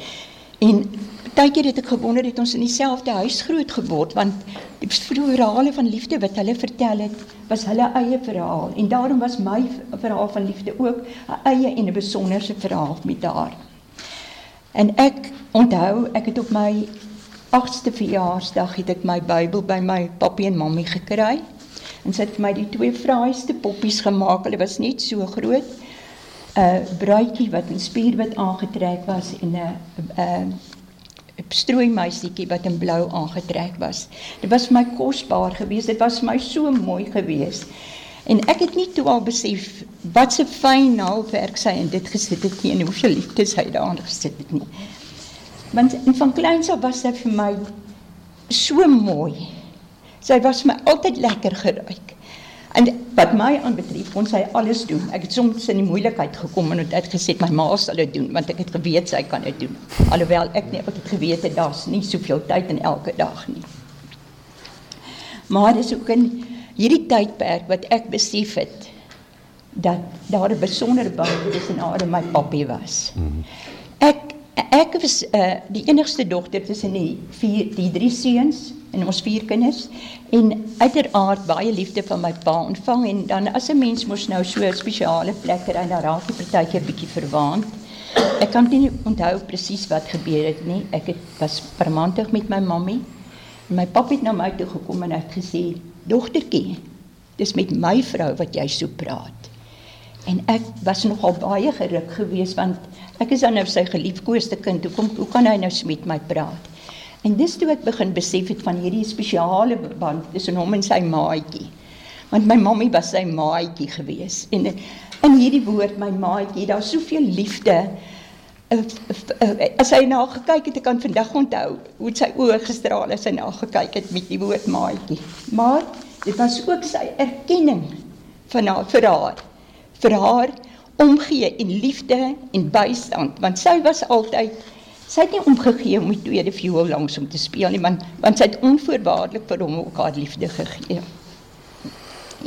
En Partykeer het ek gewonder het ons in dieselfde huis groot geword want die verhale van liefde wat hulle vertel het was hulle eie verhaal en daarom was my verhaal van liefde ook 'n eie en 'n besonderse verhaal met haar. En ek onthou ek het op my 8ste verjaarsdag het ek my Bybel by my pappie en mammie gekry en sy het vir my die twee fraaiste poppies gemaak. Hulle was net so groot. 'n bruidjie wat in spierwit aangetrek was en 'n 'n strooimeisietjie wat in blou aangetrek was. Dit was vir my kosbaar geweest. Dit was vir my so mooi geweest. En ek het nie toe al besef wat se fyn naaldwerk sy in dit gesit het nie en hoeveel liefde sy daarin gesit het nie. Want van kleins af was sy vir my so mooi. Sy was my altyd lekker geruik. En wat my aanbetref, kon sy alles doen. Ek het soms in die moeilikheid gekom en het gesê my ma sal dit doen want ek het geweet sy kan dit doen. Alhoewel ek nie ek het geweet het daar's nie soveel tyd in elke dag nie. Maar dis ook in hierdie tydperk wat ek besef het dat daar 'n besondere band tussen haar en my papi was. Ek ek was uh, die enigste dogter tussen die vier die drie seuns en ons vier kinders en uiteraard baie liefde van my pa ontvang en dan as 'n mens mos nou so 'n spesiale plek kry dan raak jy partykeer bietjie verwaand. Ek kan nie onthou presies wat gebeur het nie. Ek het was permantig met my mammie. En my pappa het na my toe gekom en het gesê: "Dogtertjie, dis met my vrou wat jy so praat." En ek was nogal baie geruk geweest want ek is dan nou sy geliefkoeste kind. Hoe kom hoe kan hy nou met my praat? En dis toe ek begin besef het van hierdie spesiale band tussen hom en sy maatjie. Want my mammie was sy maatjie gewees en in hierdie woord my maatjie, daar's soveel liefde. Eh, eh, as hy na gekyk het, ek kan vandag onthou hoe sy oë gestraal as hy na gekyk het met die woord maatjie. Maar dit was ook sy erkenning van haar vir haar. Vir haar omgee en liefde en bystand, want sy was altyd Sy het nie omgegee om die tweede viool langs om te speel nie, want want sy het onvoorwaardelik vir hom ook haar liefde gegee.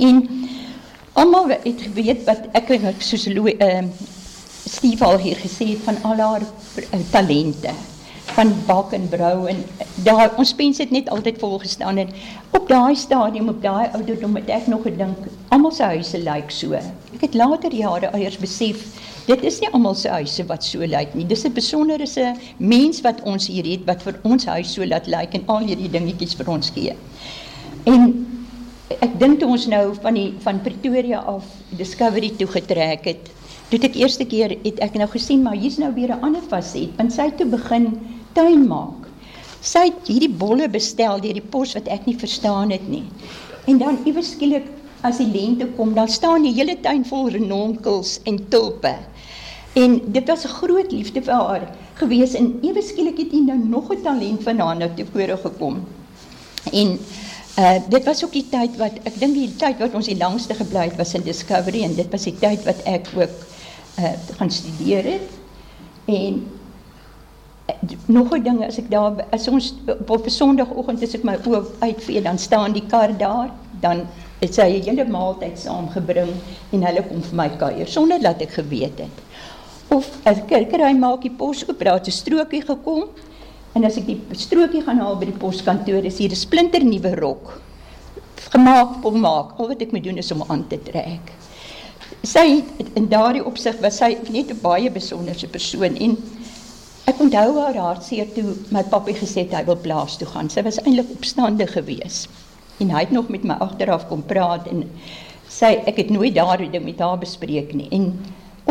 En almal het geweet wat ek soos ehm uh, Steve al hier gesê het van al haar uh, talente van bak en brou en daar ons pens het net altyd vol gestaan en op daai stadium op daai ouderdom het ek nog gedink almal se huise lyk so. Ek het later jare eers besef dit is nie almal se huise wat so lyk nie. Dis 'n besonderse mens wat ons hier het wat vir ons huis so laat lyk en al hierdie dingetjies vir ons gee. En ek dink toe ons nou van die van Pretoria af Discovery toe getrek het, toe ek eerste keer het ek nou gesien maar hier's nou weer 'n ander faset, want sy het toe begin tuin maak. Sy het hierdie bolle bestel deur die pos wat ek nie verstaan het nie. En dan iewes skielik as die lente kom, dan staan die hele tuin vol renonkels en tulpe. En dit was 'n groot liefde vir haar gewees en ewe skielik het hy nou nog 'n talent van haar nou te vore gekom. En uh dit was ook die tyd wat ek dink die tyd wat ons die langste gebly het was in Discovery en dit was die tyd wat ek ook uh gaan studeer het. En nog 'n ding as ek daar as ons op 'n Sondagoggend as ek my oë uitvee dan staan die kar daar, dan het sy 'n hele maaltyd saamgebring en hulle kom vir my kuier sonder dat ek geweet het of as ek kry maak die pos oop, daar het 'n strokie gekom. En as ek die strokie gaan haal by die poskantoor, is hier 'n splinter nuwe rok. Gemaak om maak. Al wat ek moet doen is om aan te trek. Sy in daardie opsig was sy net 'n baie besonderse persoon en ek onthou haar hartseer toe my pappa gesê het hy wil plaas toe gaan. Sy was eintlik opstandig geweest. En hy het nog met my agteraf kom praat en sy ek het nooit daardie ding met haar bespreek nie. En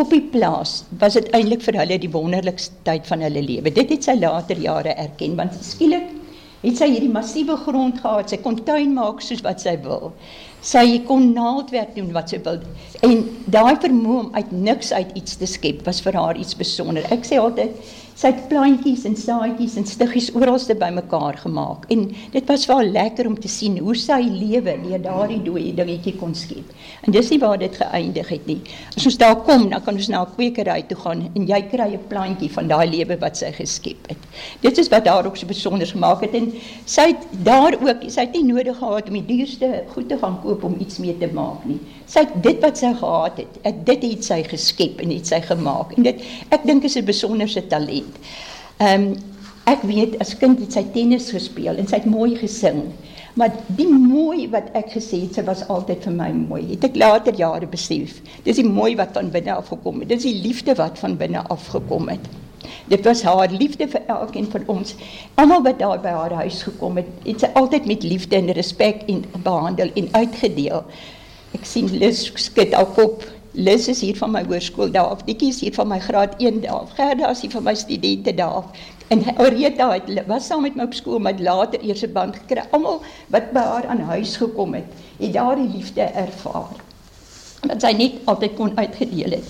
op die plaas was dit eintlik vir hulle die wonderlikste tyd van hulle lewe. Dit het sy later jare erken want skielik het sy hierdie massiewe grond gehad. Sy kon tuin maak soos wat sy wil. Sy kon naaldwerk doen wat sy wil. En daai vermoë om uit niks uit iets te skep was vir haar iets besonder. Ek sê altyd sy het plantjies en saadjies en stiggies oralste bymekaar gemaak en dit was vir haar lekker om te sien hoe sy lewe deur daardie dooie dingetjie kon skep. En dis nie waar dit geëindig het nie. As ons daar kom, dan kan ons na 'n kwekery toe gaan en jy kry 'n plantjie van daai lewe wat sy geskep het. Dit is wat daar ook so besonder gemaak het en sy het daar ook, sy het nie nodig gehad om die duurste goed te gaan koop om iets mee te maak nie. Sy het dit wat sy gehad het, dit het sy geskep en het sy gemaak. En dit ek dink is 'n besonderse talent. Ehm um, ek weet as kind het sy tennis gespeel en sy het mooi gesing. Maar die mooi wat ek gesê het, sy was altyd vir my mooi. Het ek later jare besef. Dis die mooi wat van binne af gekom het. Dis die liefde wat van binne af gekom het. Dit was haar liefde vir elkeen van ons. Almal wat daar by haar huis gekom het, het sy altyd met liefde en respek en behandel en uitgedeel. Ek sien Lis skud haar kop Lis is hier van my hoërskool daar. Dikkie is hier van my graad 1 daar. Gerda is hier van my studente daar. En Rita het was saam met my op skool met later eers 'n band gekry. Almal wat by haar aan huis gekom het, het daardie liefde ervaar. Wat sy net altyd kon uitgedeel het.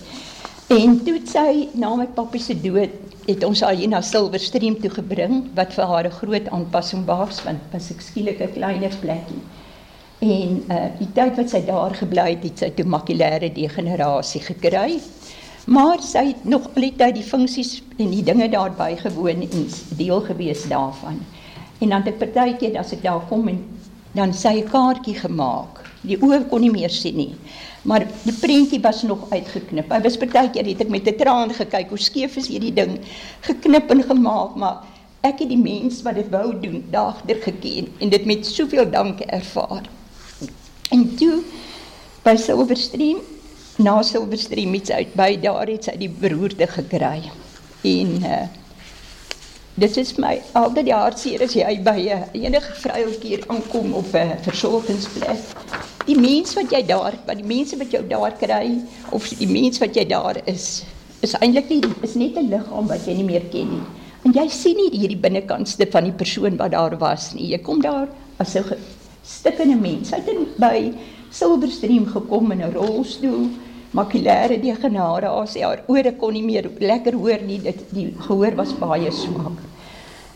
En toe sy na my pappa se dood het ons haar hier na Silverstream toe gebring wat vir haar 'n groot aanpassing was want was ek skielik 'n kleiner plekkie. En uh die tyd wat sy daar gebly het, het sy toe makulêre degenerasie gekry. Maar sy het nog al die tyd die funksies en die dinge daarby gewoon en deel gewees daarvan. En dan het ek partykeer as ek daar kom en dan sy 'n kaartjie gemaak. Die oë kon nie meer sien nie. Maar die prentjie was nog uitgeknip. Hy was partykeer het ek met 'n traan gekyk hoe skeef is hierdie ding geknip en gemaak, maar ek het die mens wat dit wou doen daagter geken en dit met soveel dank ervaar. En toe by Silverstream, na Silverstream iets uit by daar het sy die beroerte gekry. En uh, dit is my altyd die hartseer as jy by 'n uh, enige vroueltjie aankom op 'n uh, versorgingsplek. Die mense wat jy daar, wat die mense wat jou daar kry of die mense wat jy daar is, is eintlik nie is net 'n liggaam wat jy nie meer ken nie. En jy sien nie hierdie binnekantste van die persoon wat daar was nie. Jy kom daar as 'n stikkende mens. Hy het in, by Silverstream gekom in 'n rolstoel, makulêre degenerasie. Haar ore kon nie meer lekker hoor nie. Dit die gehoor was baie swak.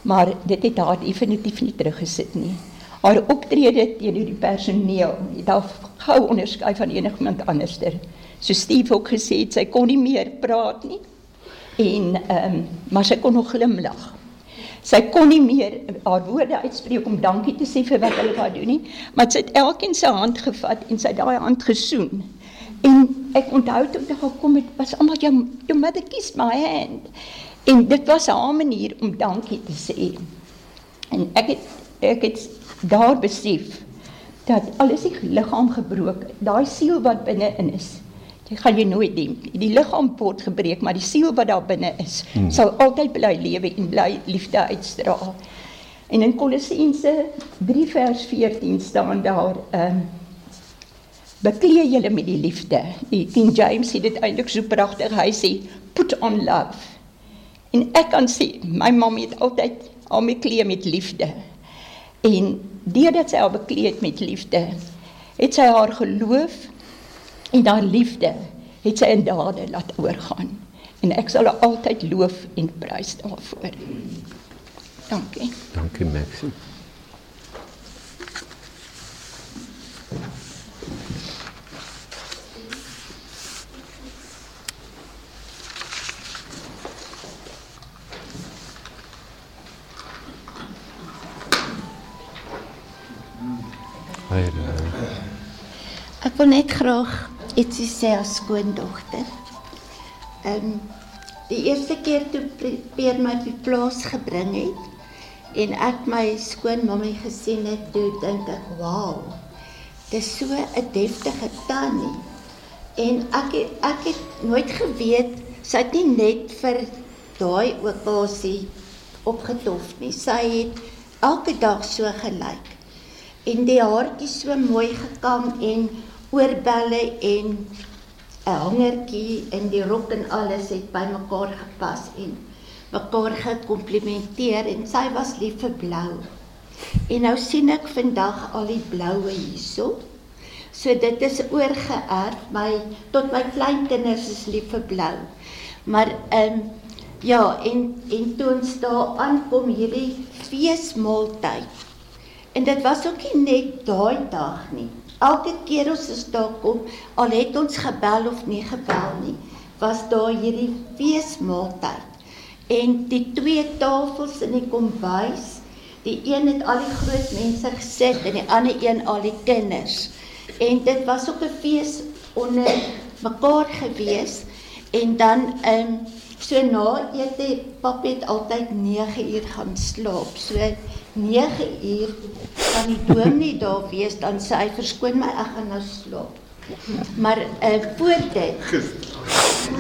Maar dit het haar definitief nie teruggesit nie. Haar optrede teenoor die personeel het haar gou onderskei van enigiemand anderster. So Steve ook gesê sy kon nie meer praat nie. En ehm um, maar sy kon nog glimlag. Sy kon nie meer haar woorde uitspreek om dankie te sê vir wat hulle wou doen nie, maar sy het elkeen se hand gevat en sy daai hand gesoen. En ek onthou toe ek gekom het, was almal jou jou mother kissed my hand. En dit was haar manier om dankie te sê. En ek het ek het daar besef dat alles die liggaam gebroken, daai siel wat binne in is, Jy gaan jy nooit die die liggaam word gebreek, maar die siel wat daar binne is, hmm. sal altyd bly lewe en bly liefde uitstraal. En in Kolossense 3 vers 14 staan daar ehm um, beklee julle met die liefde. Die King James sê dit eintlik so pragtig. Hy sê put on love. En ek kan sê my mamma het altyd al my klee met liefde. En deurdat sy haar bekleed met liefde, het sy haar geloof en daar liefde het sy in dade laat oorgaan en ek sal haar altyd loof en prys daarvoor. Dankie. Dankie Maxie. Ek wil net graag ietsie sê as skoondogter. Ehm um, die eerste keer toe Peer my by plaas gebring het en ek my skoonmammie gesien het, toe dink ek, "Wow. Dis so 'n deftige tannie." En ek het, ek het nooit geweet sy het nie net vir daai opasie opgetof nie. Sy het elke dag so gelyk. En die haartjies so mooi gekam en oorbelle en 'n hangertjie en die rok en alles het bymekaar gepas en mekaar gekomplimenteer en sy was lief vir blou. En nou sien ek vandag al die bloue hierso. So dit is oorgeerf. My tot my kleinkinders is lief vir blou. Maar ehm um, ja, en en toe ons daar aankom hierdie feesmaaltyd. En dit was ook nie net daai dag nie. Elke keer as ons daar kom, al het ons gebel of nie gebel nie, was daar hierdie feesmaaltyd. En die twee tafels in die kombuis, die een het al die groot mense gesit en die ander een al die kinders. En dit was ook 'n fees onder mekaar gewees en dan ehm um, so na ete papie het altyd 9 uur gaan slaap. So 9 uur kan die dominee daar wees dan sê hy verskoon my ek gaan nou slaap. Maar eh uh, voor dit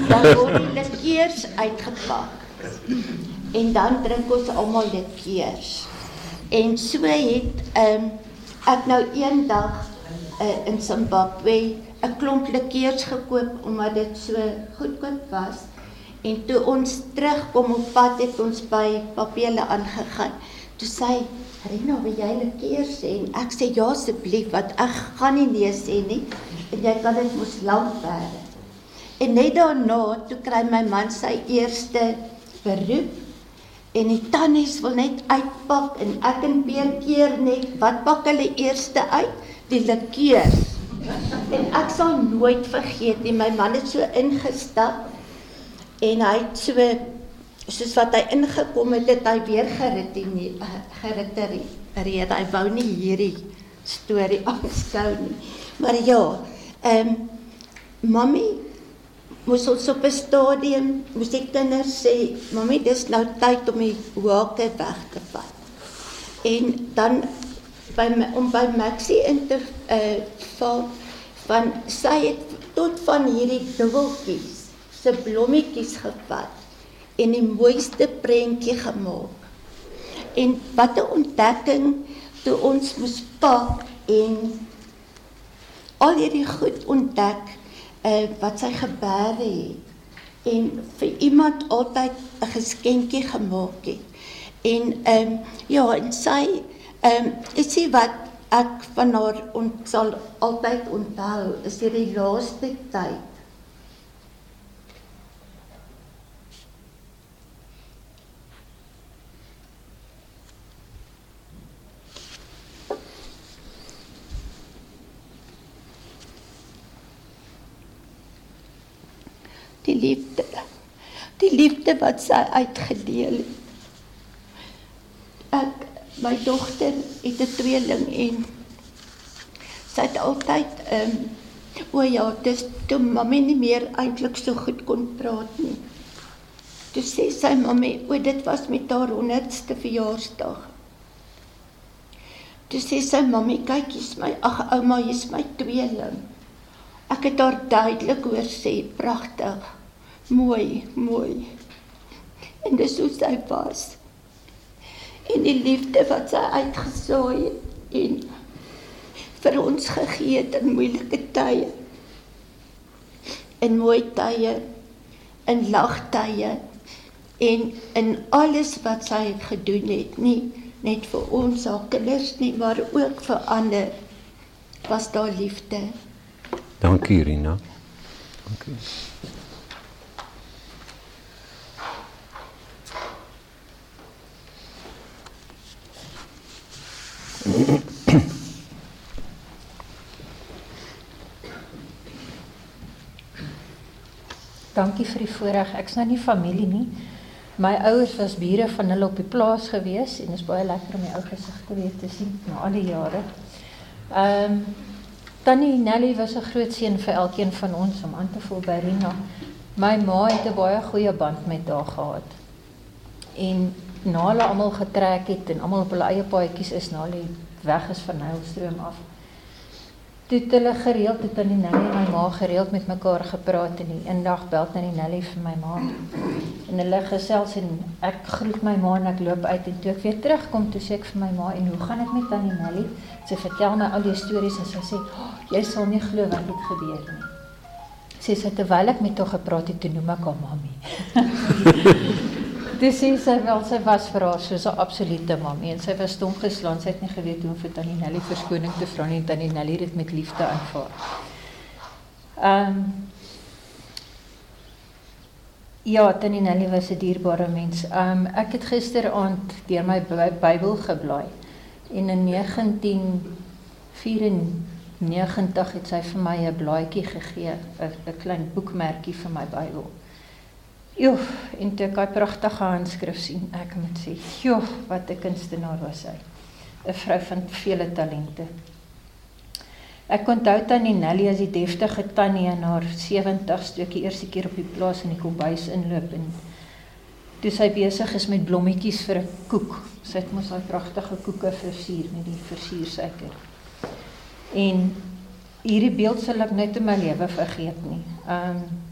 dan word die likeurs uitgepak. En dan drink ons almal likeurs. En so het um, ek nou eendag uh, in Zimbabwe 'n klomp likeurs gekoop omdat dit so goedkoop was. En toe ons terugkom op pad het ons by Papele aangegaan. Toe sê "Rena, wil jy likeurs hê?" En ek sê, "Ja asseblief, want ek gaan nie nee sê nie. En jy kan dit mos lank bere." En net daarna toe kry my man sy eerste beroep en die tannies wil net uitpak en ek en Peer keer net wat pak hulle eerste uit? die likeurs. En ek sal nooit vergeet nie, my man het so ingestap en hy het so soos wat hy ingekom het, het hy weer gerit nie geriterie. Hy wou nie hierdie storie (laughs) aanskou nie. Maar ja, ehm um, mami moes ons op 'n stadium moes die kinders sê, "Mami, dis nou tyd om die hake weg te vat." En dan by my, om by Maxie in te uh val van sy het tot van hierdie dubbeltjies se blommetjies gevat en die mooiste prentjie gemaak. En wat 'n ontdekking toe ons moes pak en al hierdie goed ontdek uh wat sy gebeure het en vir iemand altyd 'n geskenkie gemaak het. En ehm um, ja, en sy Ehm um, ek sê wat ek van haar ont, sal altyd onthou is hierdie laaste tyd. Die liefde. Die liefde wat sy uitgedeel het. Ek my dogter het 'n tweeling en sy het altyd ehm um, o ja, dis toe mamma nie meer eintlik so goed kon praat nie. Toe sê sy mamma, o dit was met haar 100ste verjaarsdag. Toe sê sy mamma, kyk hier's my ag ouma, hier's my tweeling. Ek het haar duidelik hoor sê, pragtig. Mooi, mooi. En dis hoe sy was en die liefde wat sy uitgesaai het en vir ons gegee het in moeilike tye in mooi tye in lagtye en in alles wat sy het gedoen het nie net vir ons haar kinders nie maar ook vir ander was daar liefde dankie Rina dankie Dankie vir die voorreg. Ek's nou nie familie nie. My ouers was bure van hulle op die plaas gewees en is baie lekker om die ou gesigte weer te sien na al die jare. Ehm Tannie Nelly was 'n groot seën vir elkeen van ons om aan te voel by Rina. My ma het 'n baie goeie band met haar gehad. En na hulle almal getrek het en almal op hulle eie paadjies is na hulle weg is van Nylstroom af. Toe het hulle gereeld het aan die Nelly en my ma gereeld met mekaar gepraat en die eendag bel dan die Nelly vir my ma. En hulle gesels en ek groet my ma en ek loop uit en toe ek weer terugkom toe sê ek vir my ma en hoe gaan dit met tannie Nelly? Sy vertel my al die stories en sy sê, oh, "Jy sal nie glo wat het gebeur nie." Sy sê terwyl ek met haar gepraat het, toe noem ek haar mami. (laughs) Dis sê sy wel sy was vir haar soos 'n absolute mammie en sy was stom geslaan. Sy het nie geweet hoe om vir Tannie Nelly verskoning te vra nie. Tannie Nelly het dit met liefde aanvaar. Ehm um, Ja, Tannie Nelly was 'n dierbare mens. Ehm um, ek het gisteraand deur my Bybel geblaai en in 1994 het sy vir my 'n blaadjie gegee, 'n klein boekmerkie vir my Bybel. Joh, en toe ek daai pragtige handskrif sien, ek moet sê, joh, wat 'n kunstenaar was hy. 'n Vrou van vele talente. Ek onthou tannie Nelly as die deftige tannie in haar 70's toe ek die eerste keer op die plaas in die kombuis inloop en toe sy besig is met blommetjies vir 'n koek. Sy het mos daai pragtige koeke versier met die versiersuiker. En hierdie beeld sal ek net in my lewe vergeet nie. Um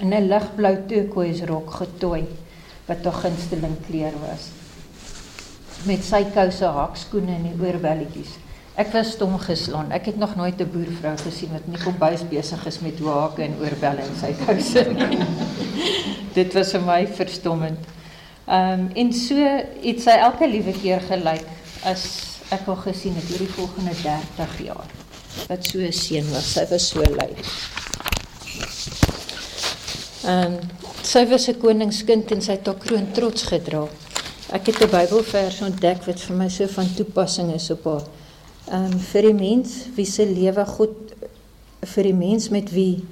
in 'n ligblou turquoise rok getooi wat haar gunsteling kleur was. Met sy kouse hakskoene en die oorbelletjies. Ek was stom geslaan. Ek het nog nooit 'n boervrou gesien wat nie kombuis besig is met hake en oorbelle en sy kouse nie. (laughs) Dit was vir my verstommend. Ehm um, en so het sy elke liewe keer gelyk as ek haar gesien het oor die volgende 30 jaar. Wat so 'n seun was. Sy was so lui. Ehm um, sy was 'n koningskind en sy het haar kroon trots gedra. Ek het 'n Bybelvers ontdek wat vir my so van toepassing is op haar. Ehm um, vir die mens wie se lewe God vir die mens met wie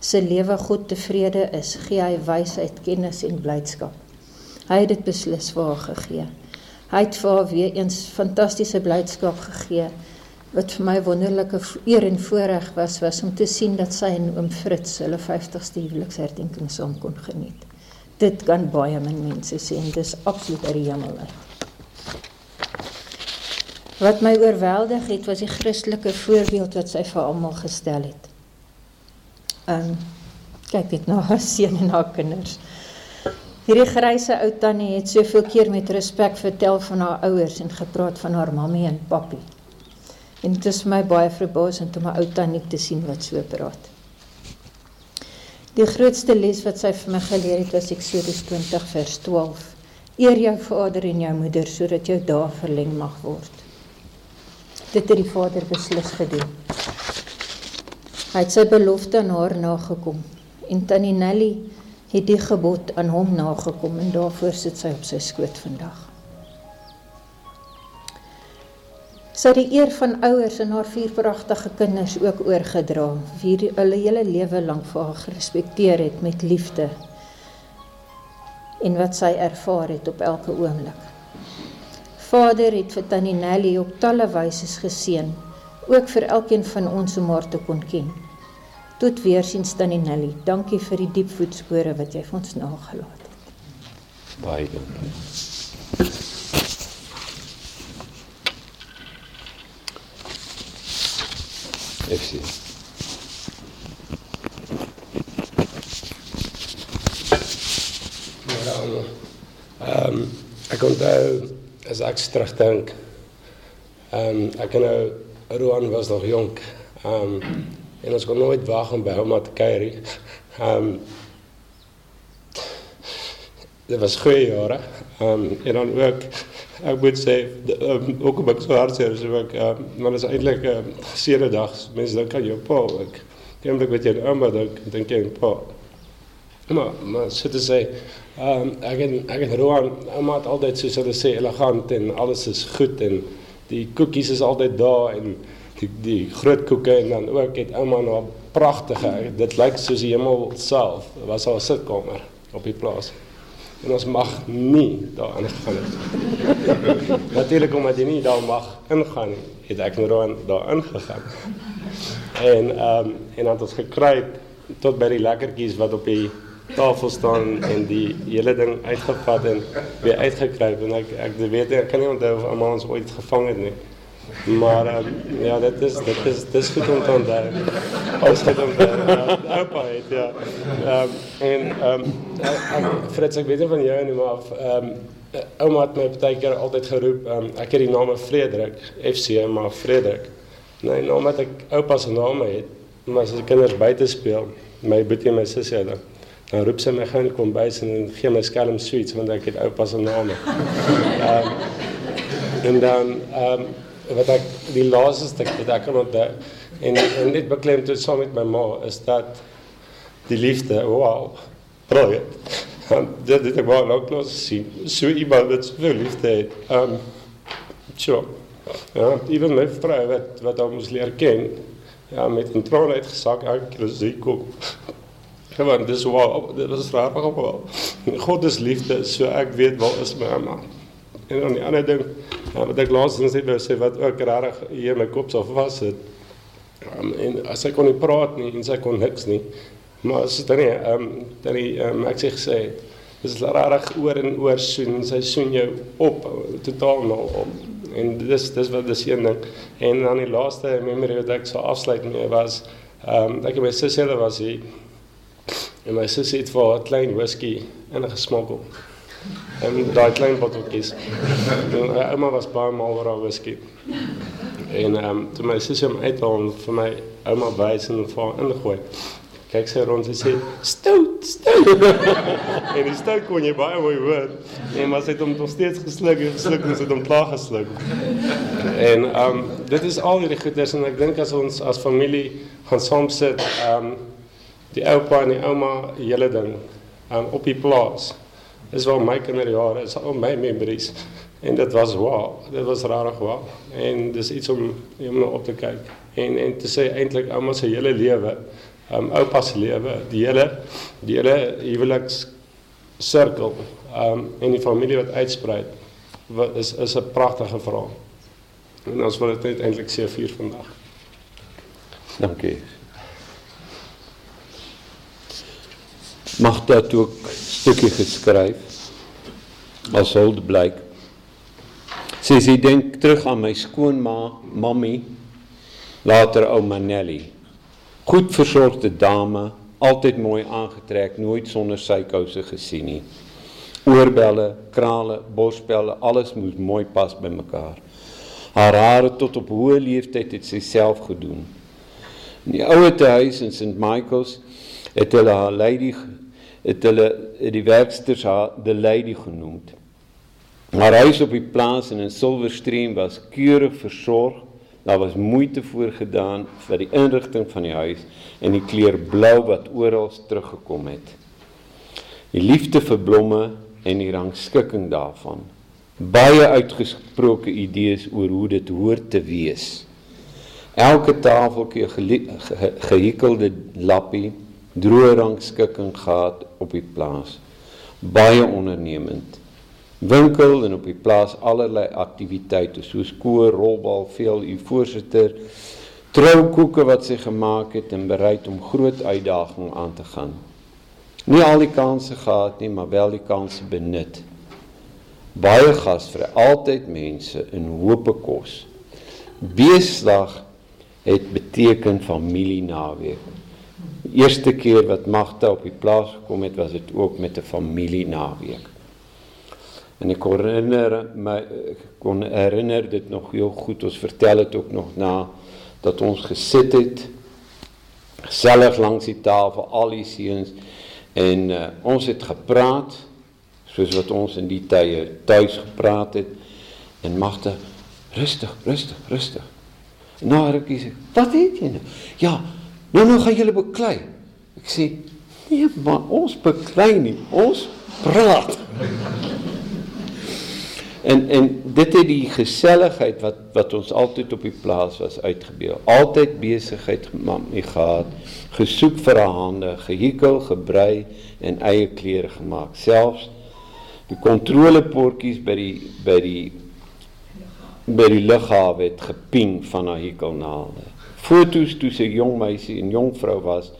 se lewe God tevrede is, gee hy wysheid, kennis en blydskap. Hy het dit beslis vir haar gegee. Hy het vir haar weer eens fantastiese blydskap gegee wat vir my wonderlike eer en voorreg was was om te sien dat sy en oom Fritz hulle 50ste huweliksherdenking saam kon geniet. Dit kan baie min mense sê en dis absoluut uit die hemel uit. Wat my oorweldig het was die Christelike voorbeeld wat sy vir almal gestel het. Um kyk net na (laughs) haar seun en haar kinders. Hierdie grysse ou tannie het soveel keer met respek vertel van haar ouers en gepraat van haar mammie en pappie. En dit is my baie verbaasend om 'n ou tannie te sien wat so praat. Die grootste les wat sy vir my geleer het was Eksodus 20 vers 12. Eer jou vader en jou moeder sodat jou dae verleng mag word. Dit het die vader beslis gedoen. Hy het sy belofte aan haar nagekom en tannie Nelly het die gebod aan hom nagekom en daarvoor sit sy op sy skoot vandag. Sy die eer van ouers en haar vier pragtige kinders ook oorgedra, wie hulle hele lewe lank vir haar gerespekteer het met liefde en wat sy ervaar het op elke oomblik. Vader het vir Tannie Nelly op talle wyse geseën, ook vir elkeen van ons om haar te kon ken. Tot weer sien Tannie Nelly. Dankie vir die diep voetspore wat jy vir ons nagelaat het. Baie dankie. Ja, ehm um, ek onthou as ek terugdink. Ehm um, ek nou Roan was nog jonk. Ehm um, en ons kon nooit wag om by te kuier. Ehm um, dit was goeie jare. Ehm um, en dan ook ek moet sê um, ook op ek so hard sê so ek uh, maar is eintlik 'n uh, seere dag. Mense dink aan jou pa. Dink ek weet jy ouma dink dink jy pa. Maar maar so te sê ehm um, ek en ek en Roan ouma het altyd soos hulle sê elegant en alles is goed en die koekies is altyd daar en die die groot koeke en dan ook het ouma nou pragtige dit lyk soos die hemel self was haar sitkamer op die plaas en ons mag nie daar ingaan nie. (laughs) Natuurlik omdat jy nie daar mag ingaan nie, het ek nou daar daar ingegaan. En ehm um, en dan het ons gekry tot by die lekkertjies wat op die tafel staan en die hele ding uitgevat en weer uitgekruip en ek ek weet ek kan nie onthou of almal ons ooit gevang het nie. Maar um, ja, dit is dit is dis goed om te onthou. Ons het om uh, oupa het ja. Ehm um, en ehm um, Frits ek weet nie van jou nie maar ehm um, ouma het my baie keer altyd geroep. Um, ek het die naam Frederik FC maar Frederik. Nee, nou omdat ek oupa se naam het, maar as die kinders buite speel, my boetie en my sussie hulle Dan roep sy my gou in die kombuis en gee my skelm sweets want ek het oupa se naam. Ehm en dan ehm um, wat ek die laaste stuk wat ek kan onthou en en dit beklem toe saam met my ma is dat die liefde, wow. Brilliant. (laughs) dit dit ek wou nou klos sien. So iemand wat so liefde het. Ehm um, so. Ja, even my vrou wat wat ons leer ken. Ja, met 'n traan uitgesak elke keer as sy kom. (laughs) Gewoon dis wow, dit was raar maar wow. God is liefde, so ek weet waar is my mamma. En dan die ander ding Ja, wat ek laasens net wou sê wat ook regtig hier my kop was het. Um, en as ek kon nie praat nie en sy kon niks nie. Maar as dit nie ehm um, dan die ehm um, ek sê gesê dis regtig oor en oor soen sy soen jou op totaal nou om en dis dis wat dis een ding en dan die laaste memory wat ek sou afsluit mee was ehm um, ek en my sussie was hier en my sussie het vir 'n klein whisky ingesmokkel En daai klein botteltjies. En uh, ouma was baie mal oor haar whisky. En ehm um, toe my sussie hom uithaal en vir my ouma wys en vir ingooi. Kyk sy rond en sê stout, stout. (laughs) en die stout kon jy baie mooi hoor. En maar sy het hom nog steeds gesluk en gesluk en sy het hom klaar gesluk. En ehm um, dit is al hierdie goeders en ek dink as ons as familie gaan saam sit, ehm um, die oupa en die ouma, hele ding, ehm um, op die plaas is wel my kinderjare, is al my memories. En dit was wow, dit was rarig wow. En dis iets om om op te kyk. En en te sê eintlik ouma se hele lewe, um oupa se lewe, die hele die hele huweliks sirkel, um en die familie wat uitsprei, wat is is 'n pragtige verhaal. En ons wil dit net eintlik sê vier vandag. Dankie. Mag dat ook stukkie geskryf as hulde blyk. Sy sê dink terug aan my skoonma, mammy, later ou Manelli. Goed versorgde dame, altyd mooi aangetrek, nooit sonder sykouse gesien nie. Oorbelle, krale, borspelle, alles moes mooi pas by mekaar. Haar hare tot op hoë leeftyd het sy self gedoen. In die ouer huis in St Michael's het hulle haar lady het hulle die werksters haar the lady genoemd. Maar huis op die plaas in 'n Silverstream was keurig versorg. Daar was moeite voorgedaan vir die inrigting van die huis en die kleur blou wat oral teruggekom het. Die liefde vir blomme en die rangskikking daarvan. Baie uitgesproke idees oor hoe dit hoort te wees. Elke tafeltjie gehekelde lappie droë rangskikking gehad op die plaas. Baie ondernemend. Winkel en op die plaas allerlei aktiwiteite soos koor, rolbal, veel u voorsitter, troukoeke wat sy gemaak het en bereid om groot uitdaging aan te gaan. Nie al die kansse gehad nie, maar wel die kansse benut. Baie gasvry, altyd mense in hope kos. Beesdag het beteken familie naweek eerste keer wat Magda op die plaas gekom het, was dit ook met 'n familie naweek. En ek herinner my kon herinner dit nog heel goed. Ons vertel dit ook nog na dat ons gesit het langs die tafel al die seuns en uh, ons het gepraat soos wat ons in die tye tuis gepraat het en Magda rustig, rustig, rustig. Nou rukkie "Wat het jy nou?" Ja, Nou nou gaan julle beklei. Ek sê, nee, maar ons beklei nie. Ons praat. en en dit het die geselligheid wat wat ons altyd op die plaas was uitgebeur. Altyd besigheid gehad, gesoek vir 'n hande, gehikel, gebrei en eie klere gemaak. Selfs die kontrolepotjies by die by die by die lughawe het geping van haar hikelnaalde foto's toe sy jong meisie en jong vrou was,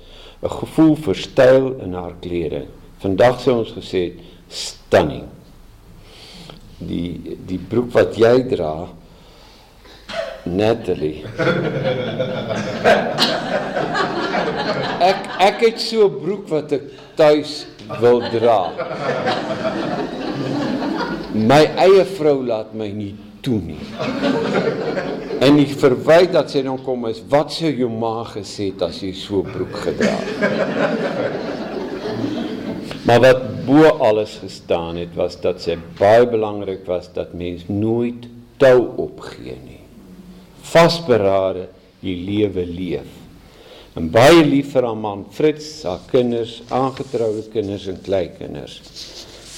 'n gevoel vir styl in haar klere. Vandag sou ons gesê stunning. Die die broek wat jy dra, Natalie. Ek ek het so 'n broek wat ek tuis wil dra. My eie vrou laat my nie toe nie. En die verwyte dat sy dan kom is, wat sou jou ma gesê het as jy so broek gedra het? Maar wat bo alles gestaan het was dat sy baie belangrik was dat mens nooit tou opgee nie. Vasberade die lewe leef. En baie lief vir haar man Fritz, haar kinders, aangetroude kinders en kleinkinders.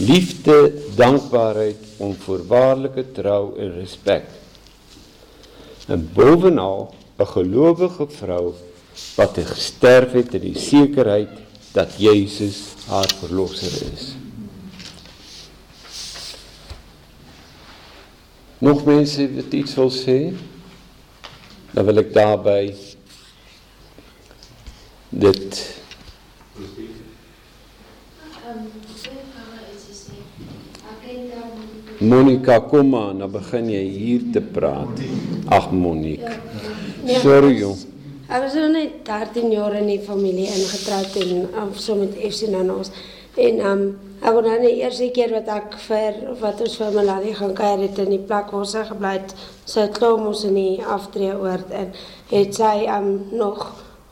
Liefde, dankbaarheid, onvoorwaardelike trou en respek. En bovenal 'n gelowige vrou wat gesterf het in die sekerheid dat Jesus haar verlosser is. Nog mense wat iets wil sê? Dan wil ek daarby dit Monica kom maar, dan begin jy hier te praat. Ag Monica. Sorry jong. Ek was nou net 13 jaar in die familie ingetroud en um, so met FC Nanos. En um ek wou nou die eerste keer wat ek vir wat ons vir Melanie gaan kuier het in die plek waar sy gebly het, sy het klaar mos in die aftreeoord en het sy um nog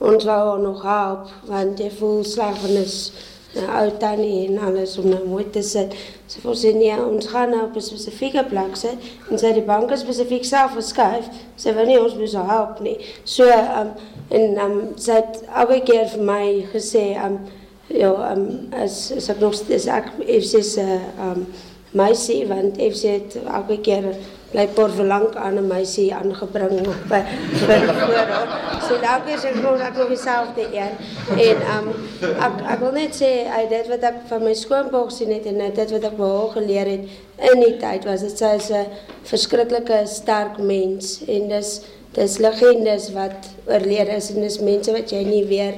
ons wou nog help want jy voel sleg van is ou tannie en alles om nou mooi te sit. Sy voel sê ons gaan nou op 'n spesifieke plek sit en sy die banke spesifiek self verskuif. Sy wil nie ons moet help nie. So um en um sy het elke keer vir my gesê um ja um as as nog steeds ek FC se um meisie want FC het elke keer blykbaar verlang aan 'n meisie aangebring by vir voorraad. So dalk is ek nog ek nog dieselfde een. En um ek ek wil net sê uit dit wat ek van my skoonpa gesien het en dit wat ek by haar geleer het in die tyd was dit sy is 'n verskriklike sterk mens en dis dis legendes wat oorlede is en dis mense wat jy nie weer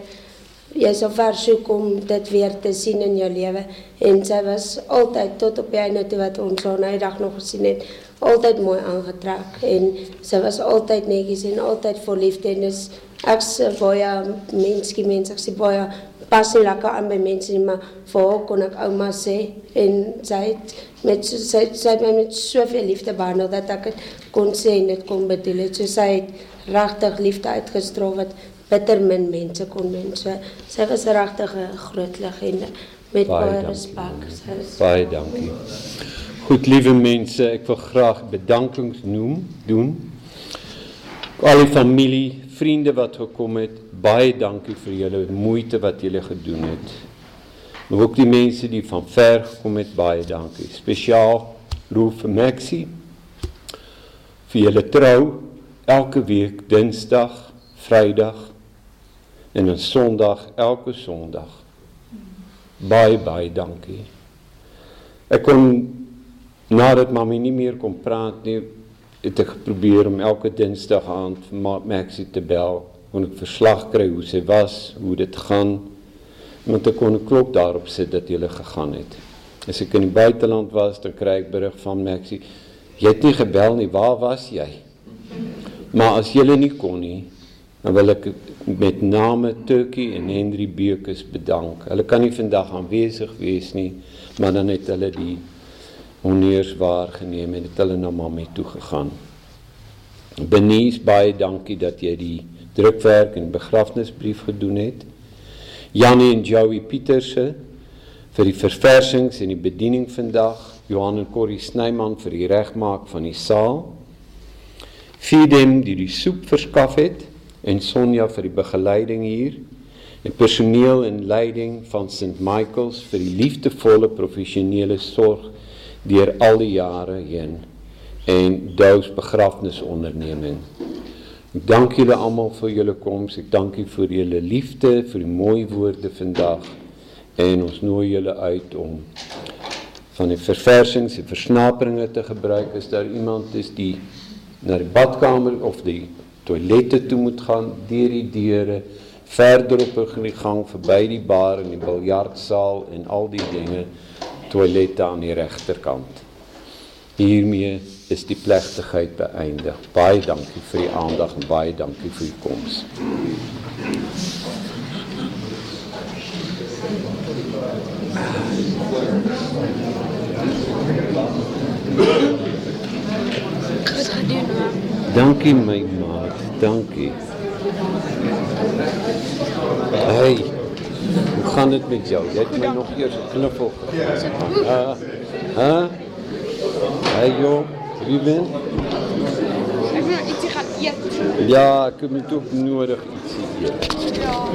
jy sou versoek om dit weer te sien in jou lewe en sy was altyd tot op die einde toe wat ons haar nou dag nog gesien het altyd mooi aangetrek en sy was altyd netjies en altyd vol liefde en dis ek se baie menskie mens ek sê baie pas nie lekker aan by mense nie maar vir haar kon ek ouma sê en sy het met sy sy het my met soveel liefde behandel dat ek het kon sê en dit kon bedoel het. So sy het regtig liefde uitgestraal wat bitter min mense kon mens so sy was regtig 'n groot legende met baie, baie respek. Baie dankie Goed, liewe mense, ek wil graag bedankings noem, doen. Al die familie, vriende wat gekom het, baie dankie vir julle moeite wat julle gedoen het. Maar ook die mense die van ver gekom het, baie dankie. Spesiaal Roof Maxi vir julle trou elke week Dinsdag, Vrydag en 'n Sondag, elke Sondag. Baie baie dankie. Ek kon nadat mami nie meer kon praat nie, het ek geprobeer om elke dinsdag aand Maxie te bel, kon ek verslag kry hoe sy was, hoe dit gaan, want ek kon 'n klok daarop sit dat hulle gegaan het. As ek in die buiteland was, dan kry ek berig van Maxie, jy het nie gebel nie, waar was jy? Maar as jy nie kon nie, dan wil ek met name Turkie en Henry Beukes bedank. Hulle kan nie vandag aanwesig wees nie, maar dan het hulle die honneurs waargeneem en het hulle na mamma toe gegaan. Benies baie dankie dat jy die drukwerk en begrafnisbrief gedoen het. Janie en Joey Pieterse vir die verversings en die bediening vandag. Johan en Corrie Snyman vir die regmaak van die saal. Fiedem die die soep verskaf het en Sonja vir die begeleiding hier en personeel en leiding van St Michael's vir die liefdevolle professionele sorg deur al die jare heen en Dou's begrafnisonderneming. Ek dank julle almal vir julle koms. Ek dank u vir julle liefde, vir die mooi woorde vandag en ons nooi julle uit om van die verversings en versnaperinge te gebruik as daar iemand is die na die badkamer of die toilette toe moet gaan deur die deure verder op die gang verby die bar en die biljartsaal en al die dinge toilette aan die regterkant. Hiermee is die plegtigheid beëindig. Baie dankie vir die aandag en baie dankie vir u koms. Dankie my maat, dankie. Hey, hoe gaan gaan dit met jou? Jy het my nog eers 'n knuffel. Uh, Hæ? Hey joh, wie ben? Ek wil ietsie gaan eet. Ja, ek het ook nodig ietsie eet. Ja.